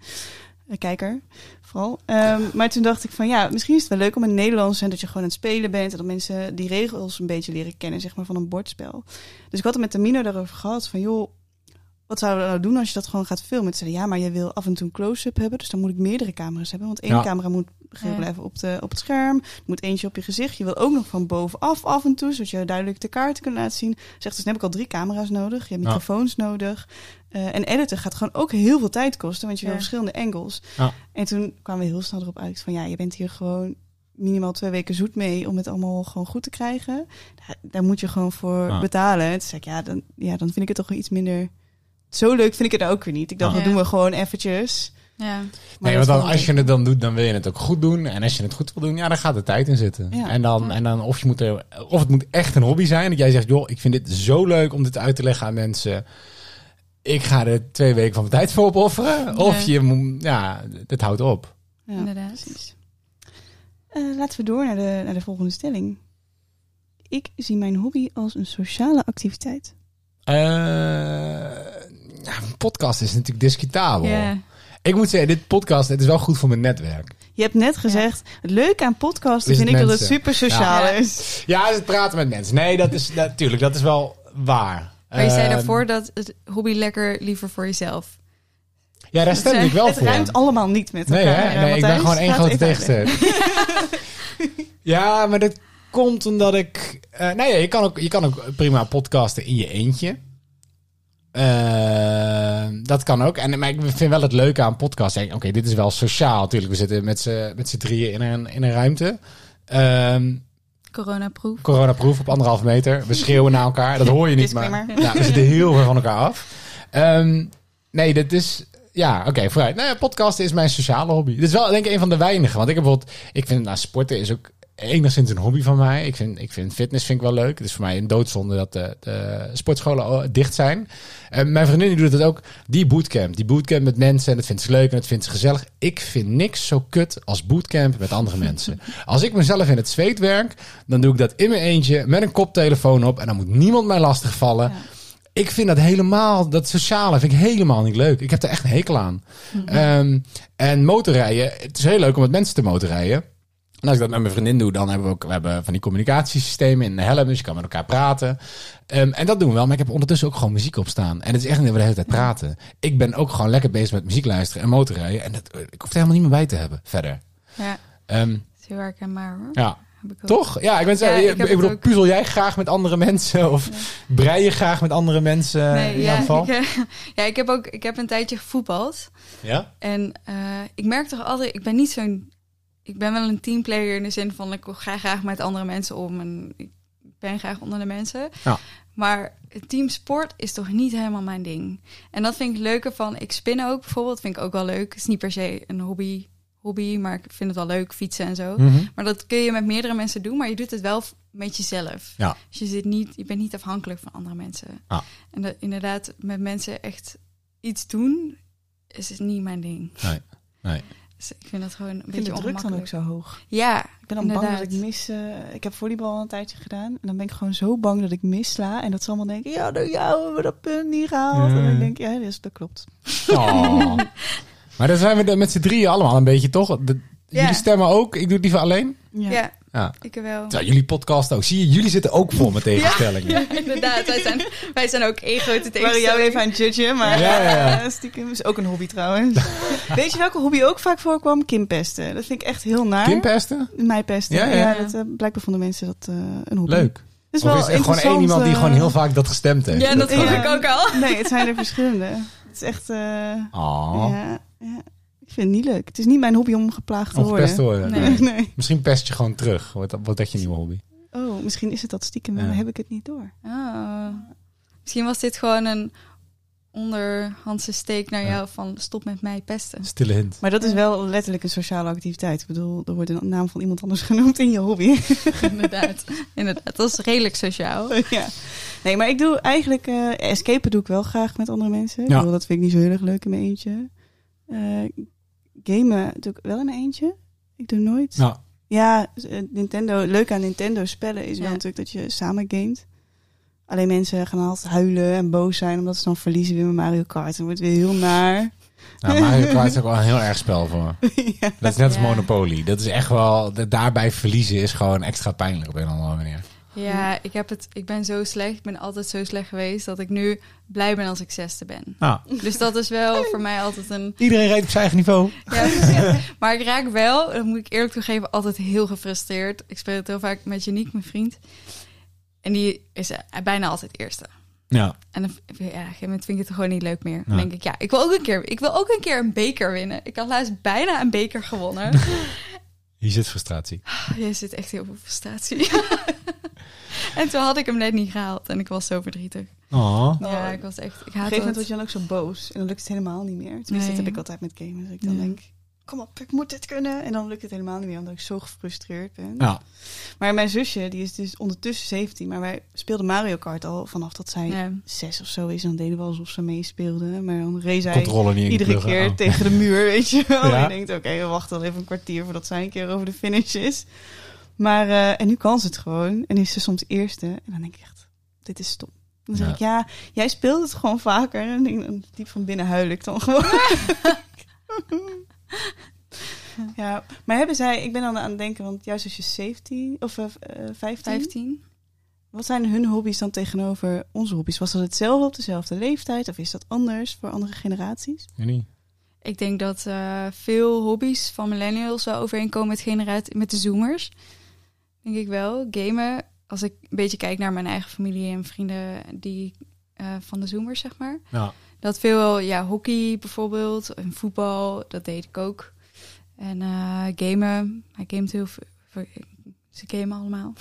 A: Kijker, vooral. Ehm, maar toen dacht ik van ja, misschien is het wel leuk om in Nederlands en dat je gewoon aan het spelen bent en dat mensen die regels een beetje leren kennen, zeg maar, van een bordspel. Dus ik had het met Tamino daarover gehad van joh, wat zouden we nou doen als je dat gewoon gaat filmen? Ze zeiden ja, maar je wil af en toe een close-up hebben, dus dan moet ik meerdere camera's hebben, want één
C: Ja.
A: camera moet
B: Ja.
A: blijven op, de, op het scherm, er moet eentje op je gezicht. Je wil ook nog van bovenaf af en toe, zodat je duidelijk de kaarten kunt laten zien. Zegt dus dan heb ik al drie camera's nodig, je hebt
C: Ja.
A: microfoons nodig. Eh, en editen gaat gewoon ook heel veel tijd kosten, want je wil verschillende angles.
C: Ja.
A: En toen kwamen we heel snel erop uit van ja, je bent hier gewoon minimaal twee weken zoet mee om het allemaal gewoon goed te krijgen. Daar, daar moet je gewoon voor betalen. En toen zei ik ja dan, ja, dan vind ik het toch wel iets minder... Zo leuk vind ik het ook weer niet. Ik dacht,
B: Ja.
A: dat doen we gewoon eventjes.
B: Ja.
A: Maar
C: Nee, want dan, als je het dan doet, dan wil je het ook goed doen. En als je het goed wil doen, ja, dan gaat er tijd in zitten.
A: Ja.
C: En, dan, en dan of, je moet er, of het moet echt een hobby zijn. Dat jij zegt, joh, ik vind dit zo leuk om dit uit te leggen aan mensen. Ik ga er twee weken van mijn tijd voor opofferen. Of
B: Ja.
C: je moet, ja, het houdt op.
A: Ja,
B: Inderdaad.
A: precies. Eh, laten we door naar de, naar de volgende stelling. Ik zie mijn hobby als een sociale activiteit.
C: Eh, ja, een podcast is natuurlijk discutabel.
B: Ja.
C: Ik moet zeggen, dit podcast, het is wel goed voor mijn netwerk.
A: Je hebt net gezegd, het leuke aan podcasten
C: Is
A: vind
C: het
A: ik dat het super sociaal
B: Ja.
A: is.
C: Ja, het praten met mensen. Nee, dat is natuurlijk, dat is wel waar.
B: Maar je zei
C: Eh,
B: daarvoor dat het hobby lekker liever voor jezelf.
C: Ja, daar stem ik wel
A: het
C: voor.
A: ruimt allemaal niet met
C: Nee,
A: elkaar.
C: hè?
A: eh,
C: nee ik ben gewoon één
A: het
C: grote tegenstelling. ja, maar dat komt omdat ik... eh nee, je kan, ook, je kan ook prima podcasten in je eentje. Eh, dat kan ook. En, maar ik vind wel het leuke aan podcasten. Oké, dit is wel sociaal natuurlijk. We zitten met z'n met z'n drieën in een, in een ruimte. Ehm
B: Coronaproof.
C: coronaproof op anderhalve meter. We schreeuwen naar elkaar. Dat hoor je niet, maar ja, we zitten heel ver van elkaar af. Ehm, nee, dit is... Ja, oké, vooruit. Nou ja, podcasten is mijn sociale hobby. Dit is wel denk ik een van de weinigen. Want ik heb bijvoorbeeld... Ik vind, nou, sporten is ook enigszins een hobby van mij. Ik vind, ik vind fitness vind ik wel leuk. Het is voor mij een doodzonde dat de, de sportscholen dicht zijn. Mijn vriendin die doet het ook. Die bootcamp. Die bootcamp met mensen. En dat vindt ze leuk en dat vindt ze gezellig. Ik vind niks zo kut als bootcamp met andere mensen. Als ik mezelf in het zweet werk, dan doe ik dat in mijn eentje met een koptelefoon op. En dan moet niemand mij lastigvallen.
A: Ja.
C: Ik vind dat helemaal, dat sociale vind ik helemaal niet leuk. Ik heb er echt een hekel aan. Ehm, en motorrijden, het is heel leuk om met mensen te motorrijden. En als ik dat met mijn vriendin doe, dan hebben we ook we hebben van die communicatiesystemen in de helm. Dus je kan met elkaar praten. Ehm, en dat doen we wel. Maar ik heb ondertussen ook gewoon muziek op staan. En het is echt niet dat we de hele tijd praten. Ik ben ook gewoon lekker bezig met muziek luisteren en motorrijden. En dat, ik hoef er helemaal niet meer bij te hebben verder.
B: Ja, dat is heel herkenbaar hoor.
C: ja, toch? Ja, ik ben
B: Ja,
C: ik, bedoel,
B: ook.
C: puzzel jij graag met andere mensen? Of brei je graag met andere mensen
B: Nee,
C: in
B: ja,
C: geval?
B: ik, eh, ja, ik heb ook ik heb een tijdje gevoetbald.
C: Ja?
B: En eh, ik merk toch altijd, ik ben niet zo'n. Ik ben wel een teamplayer in de zin van ik ga graag met andere mensen om en ik ben graag onder de mensen.
C: Ja.
B: Maar teamsport is toch niet helemaal mijn ding. En dat vind ik leuker van. Ik spin ook bijvoorbeeld, vind ik ook wel leuk. Het is niet per se een hobby, hobby, maar ik vind het wel leuk fietsen en zo.
C: Mhm.
B: Maar dat kun je met meerdere mensen doen, maar je doet het wel met jezelf.
C: Ja.
B: Dus je, zit niet, je bent niet afhankelijk van andere mensen.
C: Ja.
B: En dat, inderdaad, met mensen echt iets doen, is het niet mijn ding.
C: Nee, nee.
B: Dus ik vind dat gewoon een
A: Ik de druk dan ook zo hoog.
B: Ja,
A: Ik ben dan bang dat ik mis... eh, ik heb volleybal al een tijdje gedaan. En dan ben ik gewoon zo bang dat ik missla. En dat ze allemaal denken... Ja, door jou hebben we dat punt niet gehaald.
C: Ja.
A: En dan denk ik... Ja, dus dat klopt.
C: Oh. maar dan zijn we met z'n drieën allemaal een beetje, toch? De-
B: Ja.
C: Jullie stemmen ook. Ik doe het liever alleen.
B: ja.
C: Ja.
B: Ik wel.
C: Terwijl jullie podcast ook. Zie je, jullie zitten ook vol met tegenstellingen.
B: Ja, inderdaad. Wij zijn, wij zijn ook één grote
A: Ik waren jou
B: tegenstelling.
A: even aan het judgen, maar
C: Ja, ja, ja.
A: eh, stiekem is ook een hobby trouwens. Weet je welke hobby ook vaak voorkwam? Kimpesten. Dat vind ik echt heel naar.
C: Kimpesten?
A: Mij pesten.
C: Ja,
A: Ja,
C: ja.
A: dat, eh, blijkbaar vonden mensen dat eh, een hobby.
C: Leuk.
A: Is
C: Of
A: wel
C: is er gewoon één iemand die gewoon heel vaak dat gestemd heeft?
B: Ja, dat
A: Ja.
B: vond ik ook al.
A: Nee, het zijn er verschillende. Het is echt... eh,
C: Oh.
A: ja, ja, ik vind het niet leuk. Het is niet mijn hobby om geplaagd te
C: Om
A: worden.
C: gepest te worden.
B: Nee.
A: nee.
C: Misschien pest je gewoon terug. Wordt dat, je nieuwe hobby?
A: Oh, misschien is het dat stiekem, maar
C: Ja.
A: dan heb ik het niet door.
B: Oh. Misschien was dit gewoon een onderhandse steek naar
C: Ja.
B: jou van stop met mij pesten.
C: Stille hint.
A: Maar dat is wel letterlijk een sociale activiteit. Ik bedoel, er wordt een naam van iemand anders genoemd in je hobby.
B: inderdaad. inderdaad. Dat is redelijk sociaal.
A: ja. Nee, maar ik doe eigenlijk... eh escapen doe ik wel graag met andere mensen. Ik
C: Ja.
A: bedoel, dat vind ik niet zo heel erg leuk in mijn eentje. Eh, gamen doe ik wel in mijn eentje. Ik doe nooit...
C: Nou,
A: Ja, eh, Nintendo, leuk aan Nintendo spellen is wel natuurlijk dat je samen gamet. Alleen mensen gaan altijd huilen en boos zijn omdat ze dan verliezen weer met Mario Kart. En wordt weer heel naar.
C: Nou, Mario Kart is ook wel een heel erg spel voor me.
A: ja.
C: Dat is net als
B: Ja.
C: Monopoly. Dat is echt wel... dat Daarbij verliezen is gewoon extra pijnlijk op een of andere manier.
B: Ja, ik, heb het, ik ben zo slecht. Ik ben altijd zo slecht geweest dat ik nu blij ben als ik zesde ben.
C: Nou,
B: Dus dat is wel voor mij altijd een...
C: iedereen reed op zijn eigen niveau.
B: Ja, maar ik raak wel, dat moet ik eerlijk toegeven, altijd heel gefrustreerd. Ik speel het heel vaak met Janiek, mijn vriend. En die is eh, bijna altijd eerste.
C: Ja.
B: En dan, ja, op een gegeven moment vind ik het gewoon niet leuk meer. Dan
C: Ja.
B: denk ik, ja, ik wil ook een keer, ik wil ook een keer een beker winnen. Ik had laatst bijna een beker gewonnen.
C: Hier zit frustratie.
B: Je zit echt heel veel frustratie. en toen had ik hem net niet gehaald en ik was zo verdrietig.
C: Oh.
B: Ja, ik was echt, ik
A: Op een gegeven moment word je dan ook zo boos. En dan lukt het helemaal niet meer. Tenminste,
B: Nee.
A: dat heb ik altijd met gamen. Dat ik dan denk, kom op, ik moet dit kunnen. En dan lukt het helemaal niet meer, omdat ik zo gefrustreerd ben.
C: Ja.
A: Maar mijn zusje, die is dus ondertussen 17. Maar wij speelden Mario Kart al vanaf dat zij
B: Ja.
A: zes of zo is. En dan deden we alsof ze meespeelde. Maar dan
C: niet in
A: iedere
C: pluggen.
A: keer
C: Oh.
A: tegen de muur, weet je wel.
C: Ja.
A: En je denkt, oké, we wachten al even een kwartier voordat zij een keer over de finish is. Maar, eh, en nu kan ze het gewoon. En is ze soms eerste. En dan denk ik echt, dit is stom. Dan zeg
C: Ja.
A: ik, ja, jij speelt het gewoon vaker. En denk, dan diep van binnen huil ik dan gewoon. ja, maar hebben zij, ik ben dan aan het denken, want juist als je 17 of eh, eh, 15,
B: 15?
A: wat zijn hun hobby's dan tegenover onze hobby's? Was dat hetzelfde op dezelfde leeftijd of is dat anders voor andere generaties?
C: Ja, niet.
B: Ik denk dat eh, veel hobby's van millennials wel overeenkomen met, generatie, met de zoomers. Denk ik wel. Gamen, als ik een beetje kijk naar mijn eigen familie en vrienden die eh, van de zoomers, zeg maar.
C: Ja.
B: Dat veel, ja, hockey bijvoorbeeld en voetbal, dat deed ik ook. En eh, gamen, hij gamet heel veel. Ze gamen allemaal.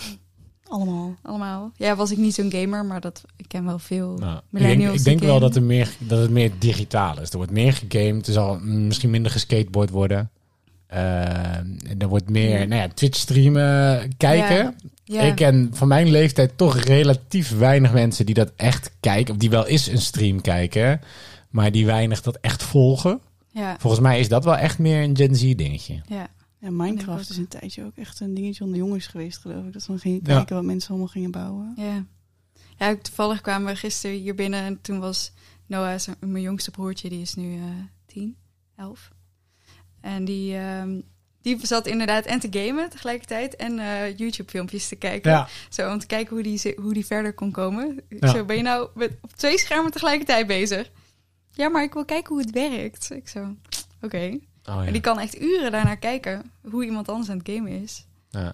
A: Allemaal.
B: allemaal. Ja, was ik niet zo'n gamer, maar dat, ik ken wel veel
C: Nou, ik denk,
B: millennials.
C: ik denk wel dat, er meer, dat het meer digitaal is. Er wordt meer gegamed. Er zal misschien minder geskateboard worden. Eh, en er wordt meer
B: Ja.
C: nou ja, Twitch streamen, kijken.
B: Ja. Ja.
C: Ik ken van mijn leeftijd toch relatief weinig mensen die dat echt kijken. Of die wel eens een stream kijken. Maar die weinig dat echt volgen.
B: ja.
C: Volgens mij is dat wel echt meer een Gen Z dingetje.
B: ja.
A: Ja, Minecraft is een tijdje ook echt een dingetje onder jongens geweest, geloof ik. Dat ze dan gingen
C: Ja.
A: kijken wat mensen allemaal gingen bouwen.
B: Ja. Ja, toevallig kwamen we gisteren hier binnen en toen was Noah, zijn- mijn jongste broertje, die is nu eh 10, 11. En die, ehm, die zat inderdaad en te gamen tegelijkertijd en eh, YouTube-filmpjes te kijken.
C: Ja,
B: Zo om te kijken hoe die, hoe die verder kon komen.
C: Ja.
B: Zo, ben je nou met, op twee schermen tegelijkertijd bezig? Ja, maar ik wil kijken hoe het werkt. Ik zo, oké.
C: oh, ja.
B: En die kan echt uren daarnaar kijken hoe iemand anders aan het gamen is.
C: Ja.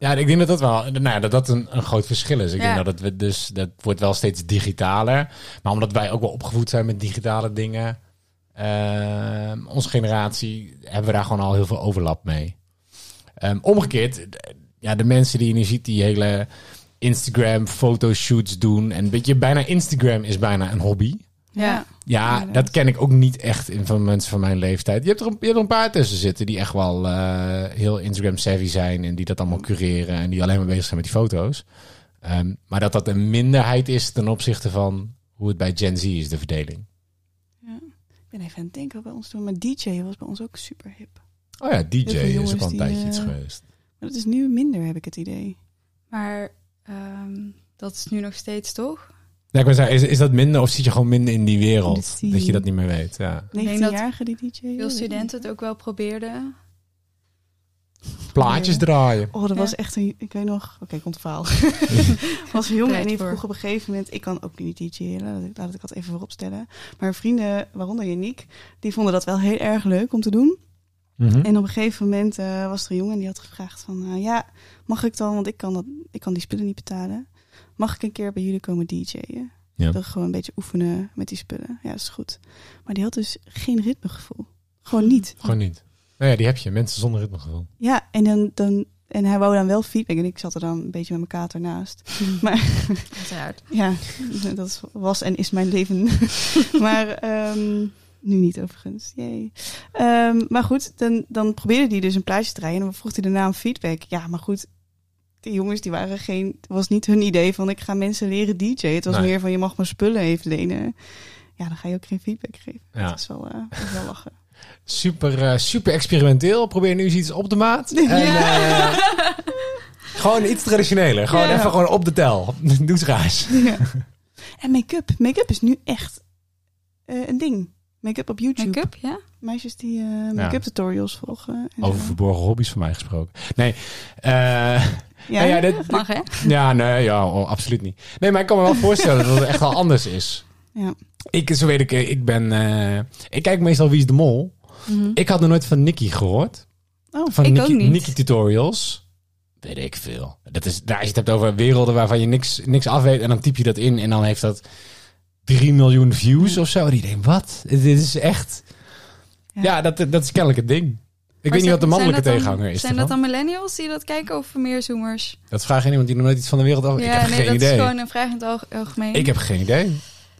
C: Ja, ik denk dat dat wel nou ja, dat dat een, een groot verschil is. Ik
B: Ja.
C: denk dat het we- dus dat wordt wel steeds digitaler. Maar omdat wij ook wel opgevoed zijn met digitale dingen, onze generatie hebben we daar gewoon al heel veel overlap mee. Ehm, omgekeerd, ja, de mensen die je nu ziet, die hele Instagram fotoshoots doen en weet je, bijna Instagram is bijna een hobby.
B: Ja.
C: Ja, dat ken ik ook niet echt in van mensen van mijn leeftijd. Je hebt er een, je hebt er een paar tussen zitten die echt wel eh, heel Instagram-savvy zijn en die dat allemaal cureren en die alleen maar bezig zijn met die foto's. Ehm, maar dat dat een minderheid is ten opzichte van hoe het bij Gen Z is, de verdeling.
A: Ik ben even aan het denken bij ons toen. Maar DJ was bij ons ook super hip.
C: Oh ja, DJ is ook al een
A: die,
C: tijdje iets
A: eh,
C: geweest.
A: Maar dat is nu minder, heb ik het idee.
B: Maar ehm, dat is nu nog steeds toch?
C: Ja, ik wil zeggen, is, is dat minder of zit je gewoon minder in die wereld? Dat je dat niet meer weet, ja.
B: denk dat
A: 19-jarige die DJ.
B: Veel studenten het ook wel probeerden.
C: Plaatjes draaien.
A: Oh, dat
B: Ja.
A: was echt een... Ik weet nog... Oké, komt het verhaal. was een jongen en
B: voor.
A: vroeg op een gegeven moment... Ik kan ook niet DJ'en, laat ik, ik dat even vooropstellen. Maar vrienden, waaronder Janiek, die vonden dat wel heel erg leuk om te doen.
C: Mhm.
A: En op een gegeven moment eh, was er een jongen en die had gevraagd van... eh, ja, mag ik dan, want ik kan, dat, ik kan die spullen niet betalen. Mag ik een keer bij jullie komen DJ'en?
C: Ja.
A: Ik wil gewoon een beetje oefenen met die spullen. Ja, dat is goed. Maar die had dus geen ritmegevoel. Gewoon niet.
C: Gewoon niet. Nou ja, die heb je. Mensen zonder ritmegevoel.
A: Ja, en, dan, dan, en hij wou dan wel feedback. En ik zat er dan een beetje met mijn kater naast. Maar
B: Uiteraard.
A: ja, dat was en is mijn leven. maar ehm, nu niet overigens. Yay. Ehm, maar goed, dan, dan probeerde hij dus een plaatje te draaien. En dan vroeg hij daarna een feedback. Ja, maar goed. Die jongens die waren geen... Het was niet hun idee van ik ga mensen leren DJ. Het was
C: Nee.
A: meer van je mag mijn spullen even lenen. Ja, dan ga je ook geen feedback geven.
C: Ja.
A: Dat is wel, eh, dat is wel lachen.
C: Super, eh, super experimenteel. Probeer nu eens iets op de maat. En, eh, gewoon iets traditioneler. Gewoon
A: Ja.
C: even gewoon op de tel. Doe eens raars.
A: Ja. En make-up. Make-up is nu echt eh, een ding. Make-up op YouTube.
B: Make-up, ja?
A: Meisjes die eh, make-up tutorials volgen. en
C: Over
A: zo.
C: verborgen hobby's van mij gesproken. Nee, eh,
A: Ja,
C: nou ja, dit-
B: Mag, hè?
C: ja, nee, ja, oh, absoluut niet. Nee, maar ik kan me wel voorstellen dat het echt wel anders is.
A: Ja.
C: Ik, zo weet ik, eh, ik ben, eh, ik kijk meestal Wie is de Mol.
B: Mhm.
C: Ik had nog nooit van Nicky gehoord.
A: Oh,
C: Van
B: Ik
C: Nicky,
B: ook niet.
C: Nicky Tutorials. Weet ik veel. Dat is, daar, als je het hebt over werelden waarvan je niks, niks af weet. En dan typ je dat in en dan heeft dat 3 miljoen views of zo. Die denkt, wat? Dit is echt... Ja,
A: Ja.
C: dat, dat is kennelijk het ding. Ik
B: Maar
C: weet niet wat de mannelijke
B: dat dan-
C: tegenhanger is.
B: Zijn
C: ervan.
B: dat dan millennials die dat kijken of meer zoomers?
C: Dat vraagt iemand die nog nooit iets van de wereld af... ik heb
B: nee,
C: geen
B: dat
C: idee.
B: is gewoon een vraag in het alg- algemeen.
C: Ik heb geen idee.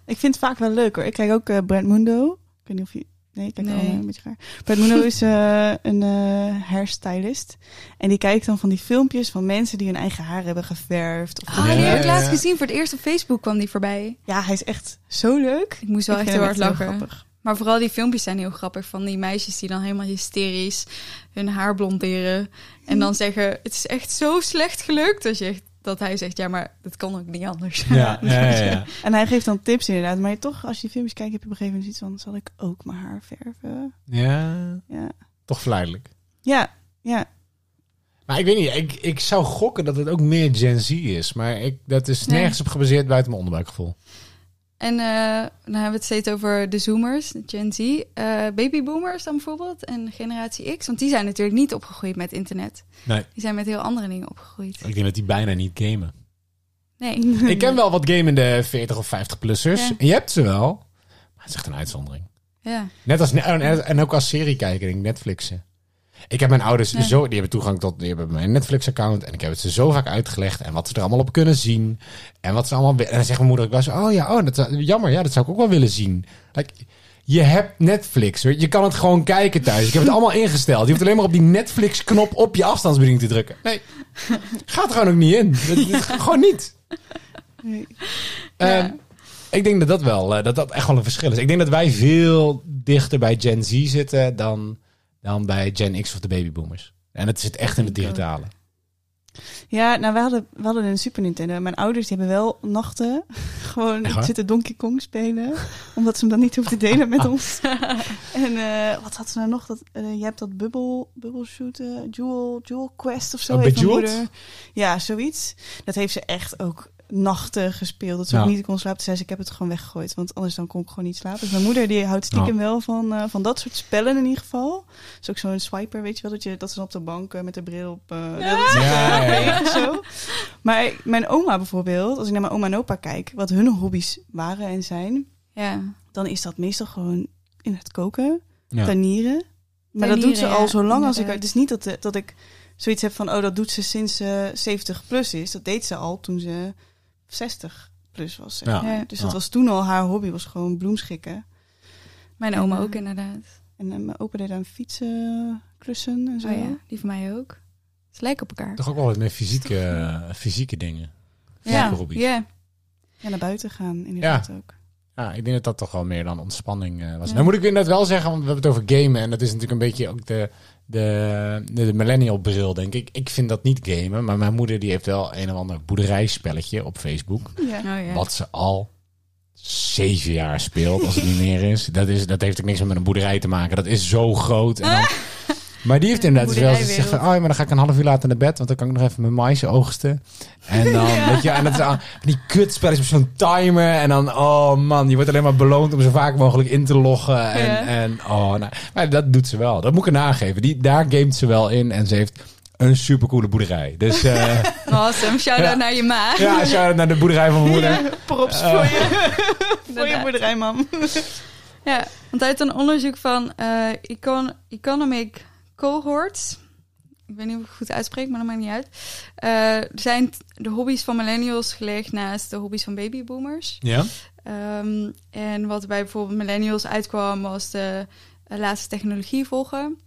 A: Ik vind het vaak wel leuk hoor. Ik kijk ook eh Brent Mundo. Ik weet niet of je... Nee, ik kijk
B: Nee.
A: allemaal een beetje raar. Brent Mundo is eh, een eh hairstylist. En die kijkt dan van die filmpjes van mensen die hun eigen haar hebben geverfd. Of
B: Ah, die
C: Ja,
B: heb ik laatst gezien. Voor het eerst op Facebook kwam die voorbij.
A: Ja, hij is echt zo leuk.
B: Ik moest wel
A: Ik
B: echt heel hard lachen. Maar vooral die filmpjes zijn heel grappig. Van die meisjes die dan helemaal hysterisch hun haar blonderen. En dan zeggen, het is echt zo slecht gelukt. Dat, je echt, dat hij zegt, ja, maar dat kan ook niet anders.
C: Ja, ja, ja, ja.
A: En hij geeft dan tips inderdaad. Maar je toch, als je die filmpjes kijkt, heb je op een gegeven moment iets van... Zal ik ook mijn haar verven?
C: Ja,
A: Ja,
C: toch verleidelijk.
A: ja. ja.
C: Maar ik weet niet, ik, ik zou gokken dat het ook meer Gen Z is. Maar ik, dat is
B: Nee.
C: nergens op gebaseerd buiten mijn onderbuikgevoel.
B: En eh, dan hebben we het steeds over de zoomers, de Gen Z. Eh, babyboomers dan bijvoorbeeld en generatie X. Want die zijn natuurlijk niet opgegroeid met internet.
C: Nee.
B: Die zijn met heel andere dingen opgegroeid.
C: Ik denk dat die bijna niet gamen.
B: Nee.
C: Ik ken wel wat gamende 40 of 50-plussers.
B: Ja.
C: En je hebt ze wel. Maar het is echt een uitzondering.
B: Ja.
C: Net als, en, en ook als seriekijker, denk ik, Netflixen. Ik heb mijn ouders zo, die hebben toegang tot, die hebben mijn Netflix-account. En ik heb het ze zo vaak uitgelegd. En wat ze er allemaal op kunnen zien. En wat ze allemaal, en dan zegt mijn moeder ook wel zo, oh ja, oh, dat, jammer, ja, dat zou ik ook wel willen zien. Like, je hebt Netflix, je kan het gewoon kijken thuis. Ik heb het allemaal ingesteld. Je hoeft alleen maar op die Netflix-knop op je afstandsbediening te drukken. Nee, gaat er gewoon ook niet in. Dat, gewoon niet.
A: Nee.
B: Ja.
C: Ehm, ik denk dat dat wel, eh, dat dat echt wel een verschil is. Ik denk dat wij veel dichter bij Gen Z zitten dan, dan bij Gen X of de babyboomers. En het zit echt in het digitale.
A: Ja, nou, we hadden, we hadden een Super Nintendo. Mijn ouders die hebben wel nachten gewoon zitten Donkey Kong spelen. omdat ze hem dan niet hoeven te delen met ons. En eh, wat had ze nou nog? Dat, eh, je hebt dat Bubble, bubble Shoot, eh, Jewel, Jewel Quest of zo.
C: Oh.
A: Ja, zoiets. Dat heeft ze echt ook nachten gespeeld. Dat ze
C: Ja.
A: ook niet kon slapen. Toen zei ze, ik heb het gewoon weggegooid. Want anders dan kon ik gewoon niet slapen. Dus mijn moeder die houdt stiekem wel van, eh, van dat soort spellen in ieder geval. is ook zo'n swiper, weet je wel. Dat, je, dat ze dan op de bank eh, met de bril op... dat-
C: Ja, ja, ja.
A: of zo. Maar mijn oma bijvoorbeeld, als ik naar mijn oma en opa kijk, wat hun hobby's waren en zijn,
B: Ja.
A: dan is dat meestal gewoon in het koken,
C: Ja.
A: tuinieren. Maar dat doet ze al zo lang als ik. Het is niet dat, dat ik zoiets heb van, oh, dat doet ze sinds ze 70 plus is. Dat deed ze al toen ze 60 plus was. Zeg
C: Ja.
B: Ja.
A: Dus dat
C: Ja.
A: was toen al haar hobby, was gewoon bloemschikken.
B: Mijn oma
A: eh,
B: ook inderdaad.
A: En eh, mijn opa deed aan fietsen, klussen en zo.
B: Oh ja, die van mij ook. Ze lijken op elkaar.
C: Toch ook wel wat meer fysieke, eh, fysieke dingen.
B: Ja,
C: hobby's.
B: ja.
A: Ja, naar buiten gaan inderdaad ook.
C: Ja, ik denk dat dat toch wel meer dan ontspanning eh, was.
B: Ja.
C: Nou moet ik inderdaad wel zeggen, want we hebben het over gamen. En dat is natuurlijk een beetje ook de, de, de, millennial bril, denk ik. Ik vind dat niet gamen. Maar mijn moeder die heeft wel een of ander boerderijspelletje op Facebook.
A: Ja.
B: Oh, ja.
C: Wat ze al zeven jaar speelt, als het niet meer is. Dat, is. dat heeft ook niks met een boerderij te maken. Dat is zo groot. En dan, maar die heeft inderdaad dus wel eens gezegd van... Oh ja, maar dan ga ik een half uur later naar bed. Want dan kan ik nog even mijn mais oogsten. En dan, weet je... En dat is aan, die kutspelletjes met zo'n timer. En dan, oh man, je wordt alleen maar beloond om zo vaak mogelijk in te loggen. En,
B: Ja.
C: en oh, nou, maar dat doet ze wel. Dat moet ik er nageven. Die, daar gamet ze wel in. En ze heeft een supercoole boerderij. Dus eh,
B: Awesome. Shout-out
C: Ja.
B: naar je ma.
C: ja, shout-out naar de boerderij van mijn moeder.
A: Ja, props
C: Eh.
A: voor je, voor je boerderij, mam.
B: Ja, want uit een onderzoek van eh, Econ Economic Cohorts, ik weet niet of ik het goed uitspreek, maar dat maakt niet uit, eh, zijn de hobby's van millennials gelegd naast de hobby's van babyboomers.
C: Ja?
B: Ehm, en wat bij bijvoorbeeld millennials uitkwam was de eh, laatste technologie volgen,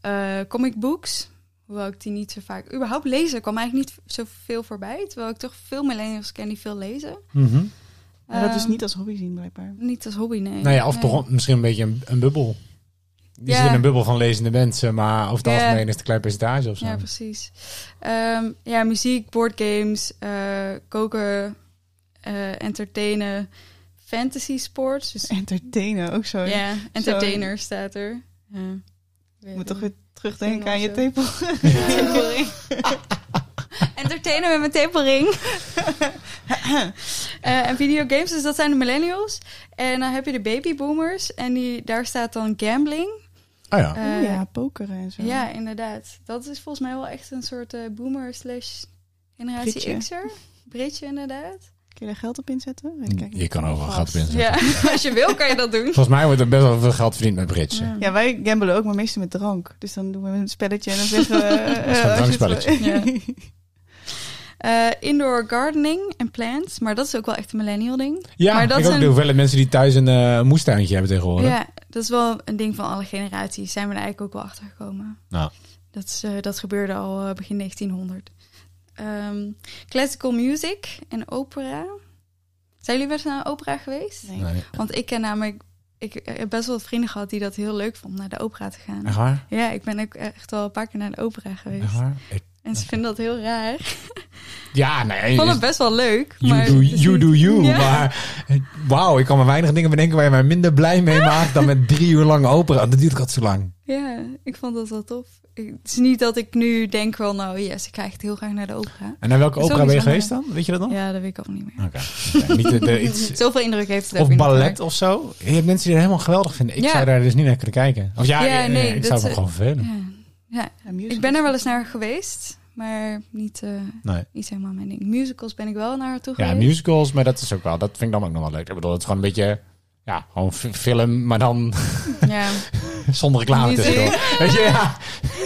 B: Eh, comic books, hoewel ik die niet zo vaak, überhaupt lezen kwam eigenlijk niet zoveel voorbij, terwijl ik toch veel millennials ken die veel lezen.
C: Mhm.
A: Maar dat is
B: Ehm,
A: niet als hobby zien, blijkbaar.
B: niet als hobby, nee.
C: Nou ja, of
B: Nee.
C: toch misschien een beetje een, een bubbel. Die
B: Ja.
C: zit in een bubbel van lezende mensen, maar over het
B: Ja.
C: algemeen is het een klein percentage of zo.
B: Ja, precies. Ehm, ja, muziek, boardgames, eh koken, eh, entertainen, fantasy sports. Dus
A: Entertainen, ook zo.
B: ja, entertainer staat er. Ja.
A: Je moet toch weer terugdenken aan je tepel.
B: Tepelring. Entertainen met mijn tepelring. Eh, en videogames, dus dat zijn de millennials. En dan heb je de babyboomers. En die, daar staat dan gambling.
C: Oh ja.
B: Eh,
A: Oeh, ja, pokeren en zo.
B: Ja, inderdaad. Dat is volgens mij wel echt een soort eh, boomer slash generatie
A: Britje.
B: X'er. Britje, inderdaad.
A: Kun je daar geld op inzetten? Weet ik eigenlijk
C: Je kan overal geld op inzetten.
B: Ja, als je wil kan je dat doen.
C: Volgens mij wordt er best wel veel geld verdiend met bridge.
B: Ja.
A: Ja, wij gambelen ook, maar meestal met drank. Dus dan doen we een spelletje en dan zeggen we... eh,
C: is een
A: het-
C: drankspelletje.
B: Eh, indoor gardening en plants. Maar dat is ook wel echt een millennial ding.
C: Ja,
B: Maar dat
C: ik ook
B: zijn-
C: de hoeveelheid mensen die thuis een eh, moestuintje hebben tegenwoordig.
B: Ja, dat is wel een ding van alle generaties. Zijn we er eigenlijk ook wel achter gekomen.
C: Nou.
B: Dat, is, eh, dat gebeurde al begin 1900. Ehm, classical music en opera. Zijn jullie wel eens naar een opera geweest?
A: Nee.
C: Nee.
B: Want ik ken namelijk... Ik heb best wel wat vrienden gehad die dat heel leuk vonden, naar de opera te gaan.
C: Echt waar?
B: Ja, ik ben ook echt wel een paar keer naar de opera geweest.
C: Echt waar? Ik-
B: En ze vinden dat heel raar.
C: ja, nee.
B: Ik vond het best wel leuk.
C: You,
B: maar
C: do,
B: het
C: you
B: niet-
C: do you.
B: Ja.
C: Maar wauw, ik kan me weinig dingen bedenken waar je mij minder blij mee maakt dan met drie uur lang opera. Dat duurt altijd zo lang.
B: Ja, ik vond dat wel tof. Het is niet dat ik nu denk wel, nou yes, ik ga echt heel graag naar de opera.
C: En naar welke opera ben je geweest dan? Weet je dat nog?
B: Ja, dat weet ik ook niet meer.
C: Oké. Niet de, de- iets,
B: Zoveel indruk heeft het
C: of ballet of zo. Je hebt mensen die het helemaal geweldig vinden. Ik
B: Ja.
C: zou daar dus niet naar kunnen kijken. Of ja,
B: Ja,
C: nee,
B: nee,
C: ik zou me
B: is-
C: gewoon vervelen.
B: Ja. ja, ik ben er wel eens naar geweest, maar niet, eh,
C: Nee.
B: niet helemaal mijn ding. Musicals ben ik wel naartoe
C: Ja,
B: geweest.
C: musicals, maar dat is ook wel, dat vind ik dan ook nog wel leuk. Ik bedoel, het is gewoon een beetje, ja, gewoon film, maar dan
B: Ja,
C: zonder reclame tussendoor. Weet je, ja.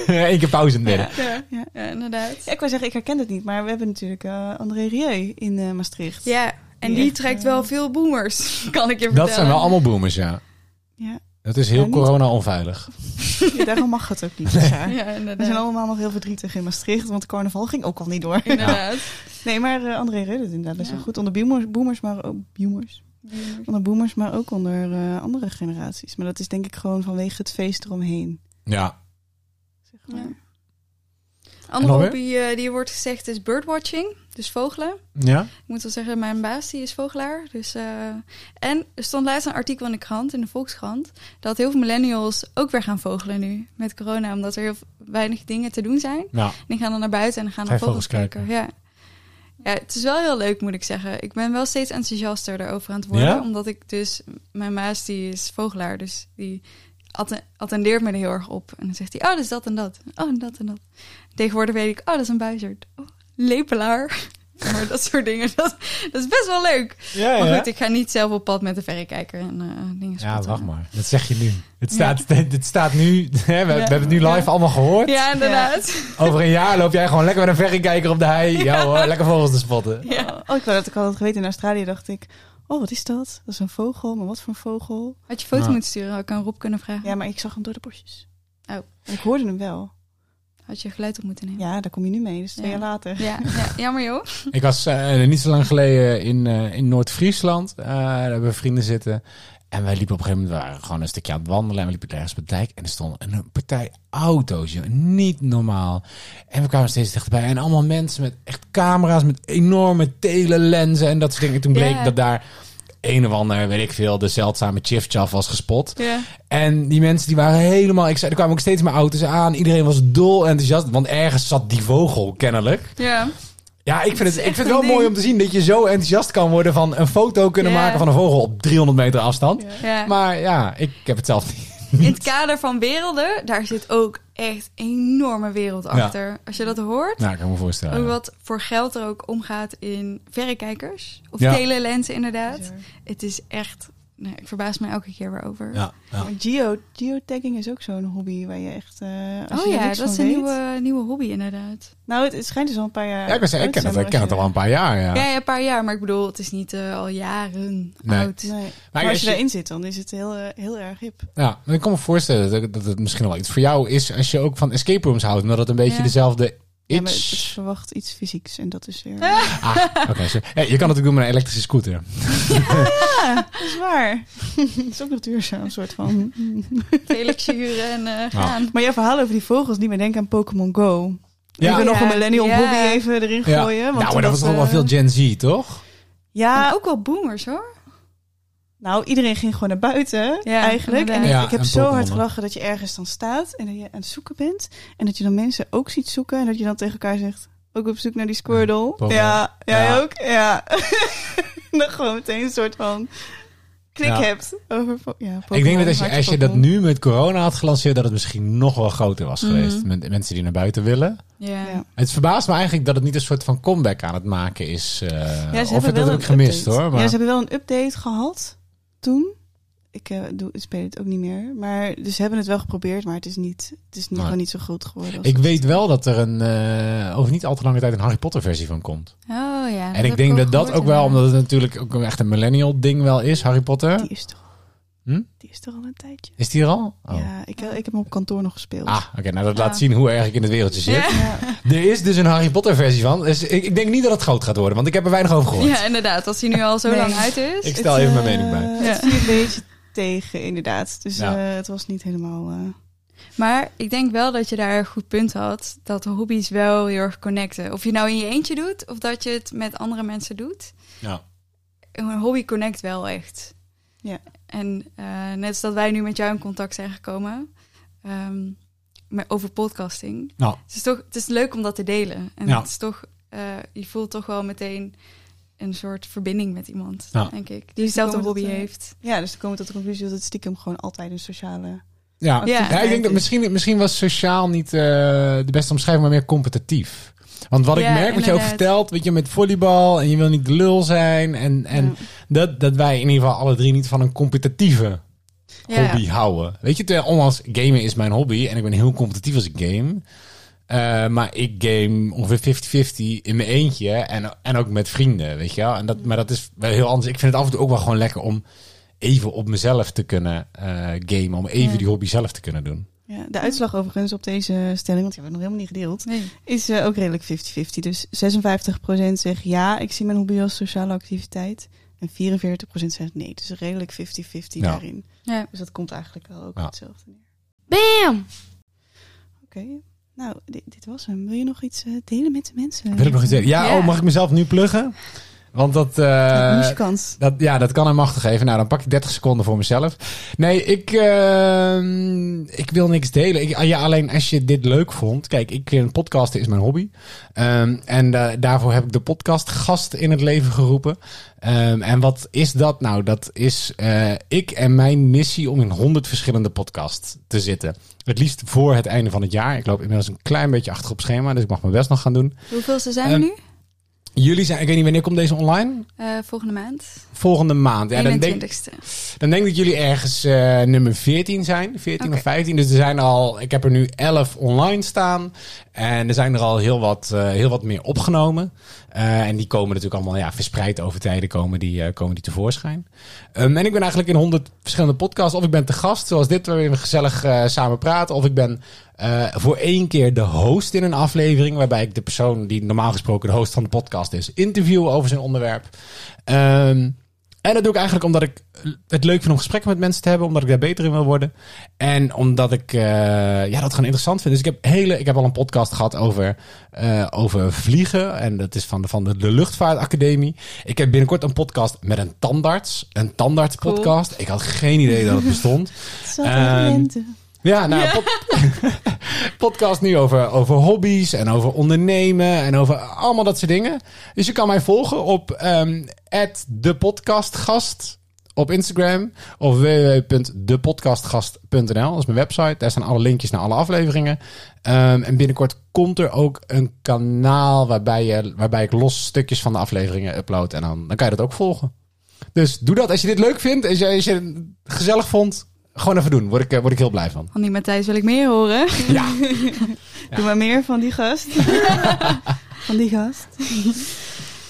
C: Eén keer pauze in midden.
B: ja,
A: Ja.
B: ja, inderdaad.
A: Ja, ik wou zeggen, ik herken het niet, maar we hebben natuurlijk eh, André Rieu in eh, Maastricht.
B: Ja, en
A: Die
B: die
A: echt,
B: trekt wel veel boomers, kan ik je vertellen.
C: Dat zijn wel allemaal boomers, ja.
A: Ja.
C: Dat is heel
A: Ja,
C: corona-onveilig.
A: Ja, daarom mag het ook niet. jaar.
B: Ja,
A: We zijn allemaal nog heel verdrietig in Maastricht, want carnaval ging ook al niet door.
B: Inderdaad.
A: Nee, maar eh, André Rieu doet inderdaad best
B: Ja.
A: wel goed. Onder boomers, boomers maar ook boomers. Onder boomers, maar ook onder eh, andere generaties. Maar dat is denk ik gewoon vanwege het feest eromheen.
C: Ja.
A: Zeg maar.
B: Andere hobby eh, die wordt gezegd is birdwatching, dus vogelen.
C: Ja?
B: Ik moet wel zeggen, mijn baas die is vogelaar. Dus, eh, en er stond laatst een artikel in de krant, in de Volkskrant, dat heel veel millennials ook weer gaan vogelen nu met corona, omdat er heel weinig dingen te doen zijn.
C: Ja.
B: En die gaan dan naar buiten en dan gaan
C: Ga
B: naar vogels
C: vogels
B: kijken. Ja. ja, het is wel heel leuk, moet ik zeggen. Ik ben wel steeds enthousiaster erover aan het worden,
C: Ja?
B: omdat ik dus, mijn baas die is vogelaar, dus die attendeert me er heel erg op. En dan zegt hij, oh, dat is dat en dat. Oh, en dat en dat. Tegenwoordig weet ik, oh, dat is een buizerd. Oh, lepelaar. Maar dat soort dingen, dat, dat is best wel leuk.
C: Ja,
B: Maar
C: ja.
B: goed, ik ga niet zelf op pad met de verrekijker en eh, dingen
C: Ja, wacht maar. Dat zeg je nu. Het staat, het staat nu, hè, we, we hebben het nu live
B: Ja.
C: allemaal gehoord.
B: Ja, inderdaad.
C: Over een jaar loop jij gewoon lekker met een verrekijker op de hei. Ja, hoor, lekker vogels te spotten.
B: Ja.
A: Oh, ik wou dat ik al had geweten in Australië, dacht ik... Oh, wat is dat? Dat is een vogel, maar wat voor een vogel?
B: Had je foto
C: Ja.
B: moeten sturen, had ik aan Rob kunnen vragen.
A: Ja, maar ik zag hem door de bosjes.
B: Oh.
A: En ik hoorde hem wel.
B: Had je geluid op moeten nemen.
A: Ja, daar kom je nu mee, dus twee
B: Ja.
A: jaar later.
B: Ja, ja, jammer joh.
C: Ik was eh, niet zo lang geleden in, eh, in Noord-Friesland. Eh, daar hebben we vrienden zitten. En wij liepen op een gegeven moment, we waren gewoon een stukje aan het wandelen. En we liepen ergens op de dijk. En er stond een partij auto's, joh. Niet normaal. En we kwamen steeds dichterbij. En allemaal mensen met echt camera's, met enorme telelenzen en dat soort dingen. En toen bleek dat daar een of ander, weet ik veel, de zeldzame chifchaf was gespot.
B: Ja.
C: En die mensen die waren helemaal... Ik zei, er kwamen ook steeds meer auto's aan. Iedereen was dol enthousiast. Want ergens zat die vogel, kennelijk.
B: Ja.
C: Ja, ik vind
B: Het
C: ik vind het wel
B: ding.
C: mooi om te zien dat je zo enthousiast kan worden van een foto kunnen
B: Ja.
C: maken van een vogel op 300 meter afstand.
B: ja.
C: Maar ja, ik heb het zelf niet.
B: In het kader van werelden, daar zit ook echt een enorme wereld achter. Als je dat hoort,
C: Nou, ik kan me voorstellen.
B: ook wat voor geld er ook omgaat in verrekijkers. Of
C: Ja.
B: telelenzen inderdaad.
A: Bizar.
B: Het is echt... Nee, ik verbaas me elke keer weer over.
C: Ja, ja.
A: Maar geo, geotagging is ook zo'n hobby waar je echt... eh, als
B: Oh
A: je
B: ja, dat
A: van
B: is een
A: weet-
B: nieuwe, nieuwe hobby inderdaad.
A: Nou, het, het schijnt dus al een paar jaar
C: Ja, ik, was, ik ken het, ik ken het al een paar jaar, ja.
B: Ja, ja, een paar jaar. Maar ik bedoel, het is niet eh, al jaren
C: Nee.
B: oud.
A: Nee.
C: Maar
A: Maar,
C: als
A: je
C: je-
A: daarin zit, dan is het heel, eh, heel erg hip.
C: Ja, maar ik kan me voorstellen dat, dat het misschien wel iets voor jou is als je ook van escape rooms houdt. Omdat het een beetje
B: Ja.
C: dezelfde
A: Ja, maar het, verwacht iets fysieks en dat is weer...
C: Ah, oké. zo- ja, je kan het ook doen met een elektrische scooter.
A: Ja, dat is waar. Het is ook nog duurzaam, een soort van...
B: Felix huren en eh, gaan.
A: Maar jouw verhaal over die vogels, die me denken aan Pokémon Go.
C: Ja.
A: Wil nog
B: Ja.
A: een millennial
B: Ja.
A: hobby even erin
C: Ja.
A: gooien. Want
C: nou, maar dat was toch
A: eh,
C: wel veel Gen Z, toch?
A: Ja,
B: En ook wel boomers hoor.
A: Nou, iedereen ging gewoon naar buiten
B: Ja,
A: eigenlijk. En ik,
C: Ja,
A: ik heb
C: en
A: zo hard gelachen dat je ergens dan staat en dat je aan het zoeken bent. En dat je dan mensen ook ziet zoeken en dat je dan tegen elkaar zegt, ook op zoek naar die Squirtle.
C: Pokémon.
A: Ja, jij
C: Ja.
A: ook? Ja. Dan gewoon meteen een soort van klik
C: Ja.
A: hebt over ja,
C: ik denk dat als je, als je dat nu met corona had gelanceerd, dat het misschien nog wel groter was
B: Mhm.
C: geweest. Met mensen die naar buiten willen.
B: Ja.
A: Ja.
C: Het verbaast me eigenlijk dat het niet een soort van comeback aan het maken is. eh,
A: Ja, ze
C: of
A: hebben
C: het dat
A: wel
C: heb ik
A: een
C: gemist
A: update.
C: hoor. Maar...
A: Ja, ze hebben wel een update gehad toen. Ik eh, doe, speel het ook niet meer. Maar dus ze hebben het wel geprobeerd, maar het is niet, het is niet, gewoon niet zo groot geworden. als
C: Ik
A: het-
C: weet wel dat er een, eh, over niet al te lange tijd een Harry Potter versie van komt.
B: Oh ja.
C: en ik denk dat dat ook wel, omdat het natuurlijk ook echt een millennial ding wel is, Harry Potter.
A: Die is toch,
C: Hm?
A: die is toch al een tijdje.
C: Is die er al? Oh.
A: Ja, ik, ik heb hem op kantoor nog gespeeld.
C: Ah, oké. nou, dat
B: Ja.
C: laat zien hoe erg ik in het wereldje zit.
B: Ja.
A: Ja.
C: Er is dus een Harry Potter versie van. Dus ik, ik denk niet dat het groot gaat worden, want ik heb er weinig over gehoord.
B: Ja, inderdaad. Als hij nu al zo
A: Nee.
B: lang uit is.
C: Ik stel even mijn
A: eh,
C: mening bij.
A: Het viel een beetje tegen, inderdaad. Dus
C: Ja.
A: eh, het was niet helemaal... eh,
B: Maar ik denk wel dat je daar een goed punt had. Dat de hobby's wel heel erg connecten. Of je nou in je eentje doet, of dat je het met andere mensen doet.
C: Ja.
B: Een hobby connect wel echt.
A: Ja.
B: En eh, net als dat wij nu met jou in contact zijn gekomen. ehm, met, over podcasting.
C: Nou,
B: Het is toch het is leuk om dat te delen. En
C: Ja.
B: het is toch, eh, je voelt toch wel meteen een soort verbinding met iemand,
C: Ja.
B: denk ik. Die dezelfde hobby
A: tot, eh,
B: heeft.
A: ja, dus dan komen we tot de conclusie dat het stiekem gewoon altijd een sociale...
C: ja.
B: Ja.
C: Ja, ik denk dat misschien, misschien was sociaal niet eh, de beste omschrijving, maar meer competitief. Want wat ik
B: Ja,
C: merk, wat je ook vertelt, weet je, met volleybal en je wil niet de lul zijn. En, en
A: Ja.
C: Dat, dat wij in ieder geval alle drie niet van een competitieve
B: Ja.
C: hobby houden. Weet je, terwijl ondanks gamen is mijn hobby en ik ben heel competitief als ik game. Eh, maar ik game ongeveer 50-50 in mijn eentje en, en ook met vrienden, weet je wel. En dat, maar dat is wel heel anders. Ik vind het af en toe ook wel gewoon lekker om even op mezelf te kunnen eh gamen. Om even
A: Ja.
C: die hobby zelf te kunnen doen.
A: Ja, de uitslag overigens op deze stelling, want die hebben we nog helemaal niet gedeeld,
B: Nee.
A: is eh, ook redelijk 50-50. Dus 56% zegt ja, ik zie mijn hobby als sociale activiteit. En 44% zegt nee. Dus redelijk 50-50
C: Ja.
A: daarin.
B: Ja.
A: Dus dat komt eigenlijk wel ook
C: Ja.
A: hetzelfde neer.
B: Bam!
A: Oké, nou, dit, dit was hem. Wil je nog iets eh, delen met de mensen?
C: Wil ik nog iets? Ja,
B: Ja.
C: Oh, mag ik mezelf nu pluggen? Want dat...
A: kans.
C: Dat, ja, dat kan hem machtig geven. Nou, dan pak ik 30 seconden voor mezelf. Nee, ik, ehm, ik wil niks delen. Ik, ja, alleen als je dit leuk vond. Kijk, ik, een podcasten is mijn hobby. Ehm, en eh, daarvoor heb ik de podcast Gast in het leven geroepen. Ehm, en wat is dat nou? Dat is eh, ik en mijn missie om in 100 verschillende podcasts te zitten. Het liefst voor het einde van het jaar. Ik loop inmiddels een klein beetje achter op schema, dus ik mag mijn best nog gaan doen.
B: Hoeveelste zijn we
C: Ehm,
B: nu?
C: Jullie zijn, ik weet niet wanneer komt deze online?
B: Eh, volgende maand.
C: Volgende maand. Ja, dan denk,
B: 21ste.
C: Dan denk ik dat jullie ergens eh, nummer 14 zijn. 14
B: Oké.
C: of 15. Dus er zijn al, ik heb er nu 11 online staan. En er zijn er al heel wat, eh, heel wat meer opgenomen. Eh, en die komen natuurlijk allemaal ja, verspreid over tijden komen die, komen die tevoorschijn. Ehm, en ik ben eigenlijk in 100 verschillende podcasts. Of ik ben te gast, zoals dit, waar we gezellig samen praten. Of ik ben voor één keer de host in een aflevering. Waarbij ik de persoon die normaal gesproken de host van de podcast is, interview over zijn onderwerp. Ehm, en dat doe ik eigenlijk omdat ik het leuk vind om gesprekken met mensen te hebben. Omdat ik daar beter in wil worden. En omdat ik eh, ja, dat gewoon interessant vind. Dus ik heb, hele, ik heb al een podcast gehad over, eh, over vliegen. En dat is van de, van de, de Luchtvaartacademie. Ik heb binnenkort een podcast met een tandarts. Een tandartspodcast. Ik had geen idee dat het bestond.
A: Het zat
C: Ja, nou, pod- podcast nu over, over hobby's en over ondernemen en over allemaal dat soort dingen. Dus je kan mij volgen op ehm @depodcastgast op Instagram of www.depodcastgast.nl. Dat is mijn website. Daar staan alle linkjes naar alle afleveringen. Ehm, en binnenkort komt er ook een kanaal waarbij, je, waarbij ik los stukjes van de afleveringen upload. En dan, dan kan je dat ook volgen. Dus doe dat als je dit leuk vindt. Als je, als je het gezellig vond, gewoon even doen. Word ik, eh, word ik heel blij van.
B: Van die Matthijs wil ik meer horen.
C: Ja. Ja.
A: Doe maar meer van die gast. van die gast.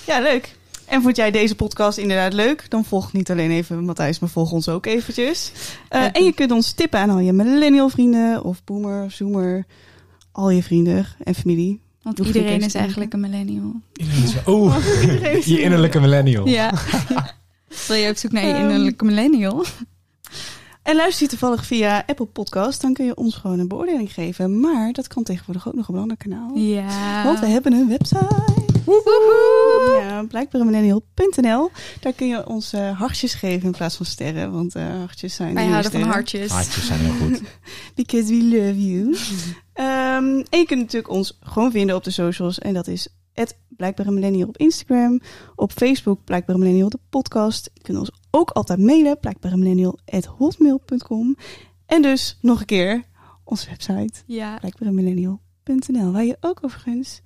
A: ja, leuk. En vond jij deze podcast inderdaad leuk? Dan volg niet alleen even Matthijs, maar volg ons ook eventjes. Eh, en je kunt ons tippen aan al je millennial vrienden of boomer, zoomer, al je vrienden en familie.
B: Want iedereen is eigenlijk een millennial.
A: Iedereen is
C: je innerlijke millennial.
B: Ja. Wil je op zoek naar je
A: Ehm,
B: innerlijke millennial?
A: En luister je toevallig via Apple Podcast, dan kun je ons gewoon een beoordeling geven. Maar dat kan tegenwoordig ook nog op een ander kanaal.
B: Ja.
A: Want we hebben een website. Ja, blijkbaaremillennial.nl. Daar kun je ons eh, hartjes geven in plaats van sterren. Want eh, hartjes zijn
B: Wij houden van hartjes.
C: Hartjes zijn heel goed.
A: Because we love you. Ehm, en je kunt natuurlijk ons gewoon vinden op de socials. En dat is het Blijkbare Millennial op Instagram. Op Facebook Blijkbare Millennial de podcast. Je kunt ons ook altijd mailen. Blijkbaremillennial.hotmail.com En dus nog een keer onze website
B: Ja,
A: blijkbaremillennial.nl. Waar je ook overigens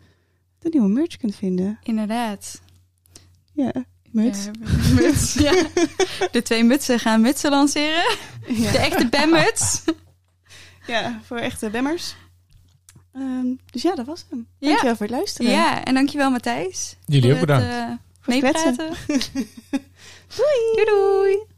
A: de nieuwe merch kunt vinden.
B: inderdaad.
A: Ja, muts.
B: Ja, muts. ja. De twee mutsen gaan mutsen lanceren.
A: Ja,
B: De echte BAM-muts.
A: ja voor echte bemmers. Ehm, dus ja, dat was hem.
B: Ja.
A: Dankjewel voor het luisteren.
B: Ja, en dankjewel Matthijs.
C: Jullie ook
B: het,
C: bedankt.
B: eh,
A: Voor het
B: meepraten.
A: Doei.
B: doei. doei.